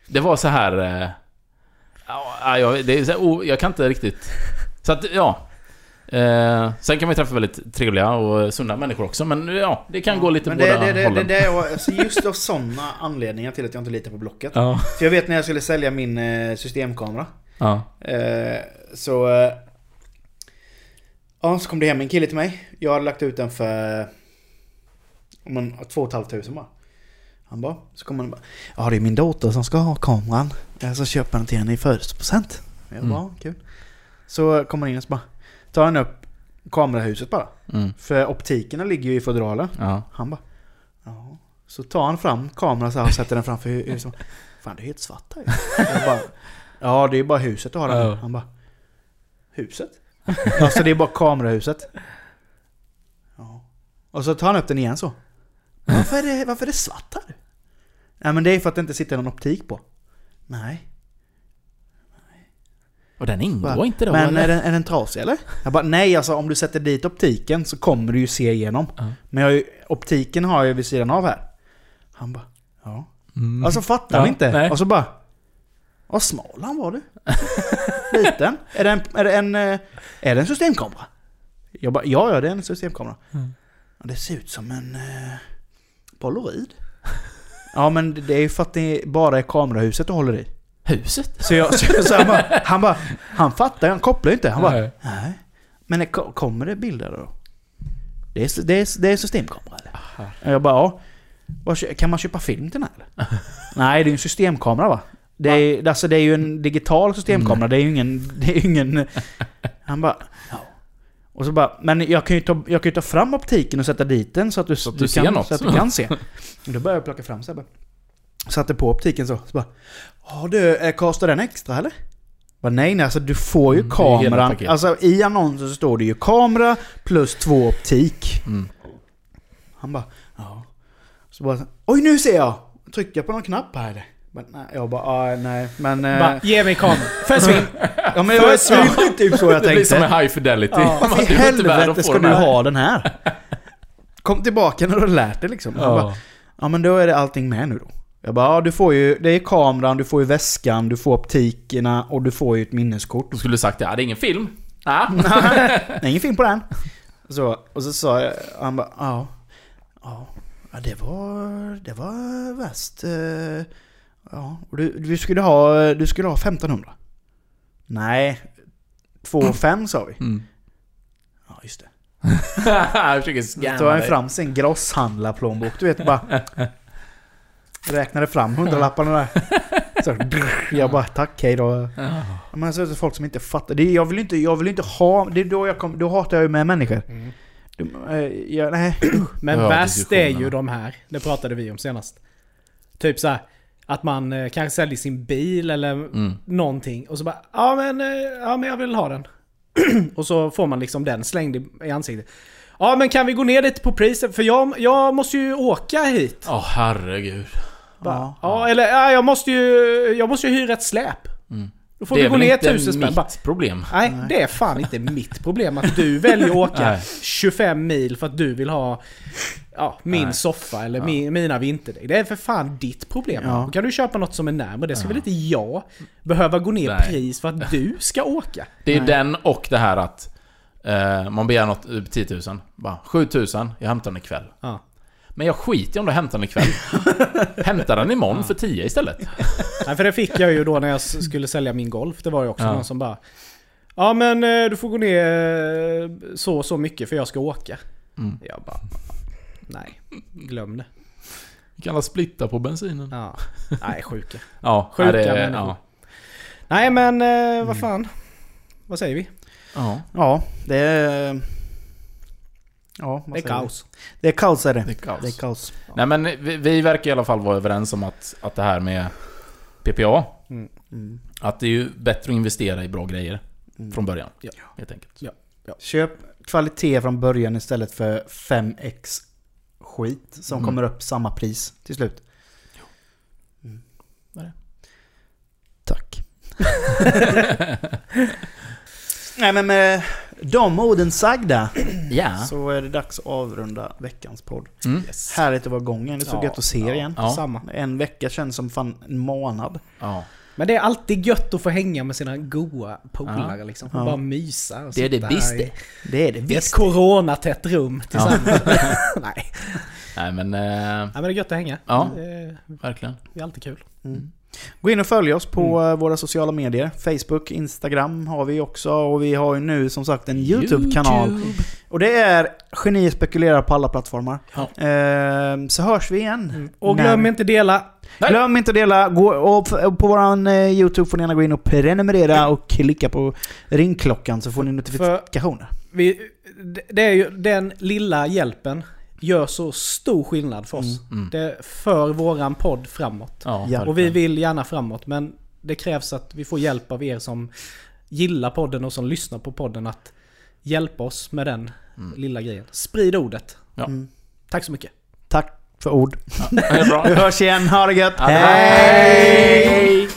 Det var så här... Eh, ja, jag, det är så här, oh, jag kan inte riktigt... Så att, ja. Eh, sen kan man ju träffa väldigt trevliga och sunda människor också, men ja, det kan gå lite Men båda det, det, det, det, hållen. det är alltså just av sådana anledningar till att jag inte litar på Blocket. Ja, För jag vet när jag skulle sälja min eh, systemkamera. Ja. Eh, så... Eh, ja, så kom det hem en kille till mig. Jag hade lagt ut den för... Om man, två och ett halvt tusen bara. Han bara, så kommer han bara. Ja, det är min dotter som ska ha kameran. Eh, Så köper den till henne i födelsedagspresent. Jag bara, Mm. kul. Så kommer han in och så bara. Tar han upp kamerahuset bara. Mm. För optikerna ligger ju i fodralen. Ja. Han bara... Ja. Så tar han fram kameran så här och sätter den framför hu- huset. Fan det är helt svart här ju." Jag bara, Ja det är bara huset du har. Ja. Han bara... Huset? Alltså det är bara kamerahuset. Ja. Och så tar han upp den igen så. Varför är det, varför är det svart här? Nej men det är för att det inte sitter någon optik på. Nej. Och den ingår Bara, inte då Men eller? är den, är den trasig eller? Jag bara, nej alltså om du sätter dit optiken så kommer du ju se igenom. Ja. Men jag, optiken har jag ju vid sidan av här. Han bara, ja. Mm. Alltså fattar Ja, han inte. nej. Och så bara, vad smal han var du. Liten. Är det en, är det en, eh, är det en systemkamera? Jag bara, ja ja det är en systemkamera. Mm. Det ser ut som en eh, polaroid. ja men det är ju för att det bara är kamerahuset du håller i. Huset? Så, jag, så, så han, bara, han bara, han fattar, han kopplar inte. Han bara, Nej. nej. Men det, ko- kommer det bilder då? Det är, det är, det är systemkamera eller? Och jag bara, ja. Kan man köpa film till den här eller? nej, det är ju en systemkamera va? Det är, alltså, det är ju en digital systemkamera, det är ju ingen... Det är ingen han bara. Och så bara, men jag kan ju ta, jag kan ta fram optiken och sätta dit den så att du, Så att du du kan, något. Så att du kan se. Och då började jag plocka fram så här bara. Satte på optiken så. Så bara, ja du, eh, kostar den extra eller? Bara, nej nej, alltså du får ju Mm, kameran. Alltså i annonsen så står det ju kamera plus två optik. Mm. Han bara, ja. Så bara, oj nu ser jag! Trycker jag på någon knapp här eller? Men, nej, jag bara, ah, nej men... eh, Bara, ge mig kameran. Försvinn! ja men det var försvinn. det var typ så jag Det blir tänkte. som en high fidelity. Ja. Man, Varför i är att helvete ska du ha den här? Kom tillbaka när du har lärt dig liksom. Han bara, Ja. ja men då är det allting med nu då. Jag bara, ja du får ju, det är kameran, du får ju väskan, du får optikerna och du får ju ett minneskort. Du skulle sagt ja, det är ingen film. Ah. Nej, ingen film på den. Så, och så sa jag, han bara, ja. Ja, ja det var, det var värst. eh, Ja, och du, du skulle ha, du skulle ha 1500. Nej, 2 5 sa vi. Mm. Ja, just det. Jag försöker Så scamma tar han fran sin grosshandlarplånbok, du vet bara. Räknade fram hundralapparna där. Så, jag bara tack, hej då. Men så är det folk som inte fattar. Det jag, vill inte, jag vill inte ha... Det är då jag kom, Då hatar jag ju med människor. Mm. De, eh, jag, nej. Men Ja, värst är ju de här. Det pratade vi om senast. Typ så här, Att man eh, kanske säljer sin bil eller Mm. någonting. Och så bara ja men, eh, ja men jag vill ha den. och så får man liksom den slängd i, i ansiktet. Ja men kan vi gå ner lite på priset? För jag, jag måste ju åka hit. Åh herregud. Bara, Ja. ja, eller ja, jag måste ju jag måste ju hyra ett släp. Mm. Då får det vi är gå ner inte tusen spänn. mitt Bara, problem. nej, det är fan inte mitt problem att du väljer att åka Nej. 25 mil för att du vill ha ja, min Nej. soffa eller Ja. min, mina vinterdäck. Det är för fan ditt problem. Ja. Då kan du köpa något som är närmare. Det ska Ja. väl inte jag behöva gå ner Nej. pris för att du ska åka? Det är Nej. den och det här att eh, man begär något, eh, 10 000. Bara 7 000, jag hämtar den ikväll. Ja. Men jag skiter om du hämtar den ikväll. Hämta den imorgon för 10 istället. Nej, för det fick jag ju då när jag skulle sälja min Golf. Det var ju också Ja. någon som bara Ja men eh, du får gå ner eh, så och så mycket för jag ska åka. Mm. Jag bara Nej, glöm det. Vi kan alla splitta på bensinen. Ja. Nej, sjuka. Ja, Sjuka nej, det, människor. ja. Nej men eh, vad fan. Vad säger vi? ja. Ja, det är... Ja, Det är kaos. Det är kaos är det. Det är kaos. Det är kaos. Nej men vi, vi verkar i alla fall vara överens om att, att det här med PPA, Mm. att det är ju bättre att investera i bra grejer Mm. från början. Ja. Helt enkelt. Köp kvalitet från början istället för 5x skit som Mm. kommer upp samma pris till slut. Mm. Vad är det? Tack. Nej men med de orden sagda Ja. så är det dags att avrunda veckans podd. Mm. Härligt att vara igång. Det är så Ja, gött att se er ja. igen. Ja. Samma. En vecka känns som fan en månad. ja. Men det är alltid gött att få hänga med sina goa polare liksom. Ja. Bara mysa. och Det är det visst det. Det är det I ett visst. coronatätt rum tillsammans. Nej. Nej men, eh, Nej men det är gött att hänga. Ja. Det är, verkligen. det är alltid kul. Mm. Gå in och följ oss på eh, våra sociala medier. Facebook, Instagram har vi också. Och vi har ju nu som sagt en YouTube-kanal. YouTube. Och det är Genier spekulerar på alla plattformar. Ja. Ehm, så hörs vi igen. Och När- glöm inte dela. Nej. Glöm inte att dela. Gå, och på våran eh, YouTube får ni gärna gå in och prenumerera och klicka på ringklockan så får ni notifikationer. Vi det är ju, den lilla hjälpen gör så stor skillnad för oss. Mm. Det för våran podd framåt. Ja, Ja. Och vi vill gärna framåt men det krävs att vi får hjälp av er som gillar podden och som lyssnar på podden att hjälpa oss med den lilla grejen. Sprid ordet. Ja. Mm. Tack så mycket. Tack för ord. Det är bra. Vi hörs igen, ha det gött! Ja. Hej!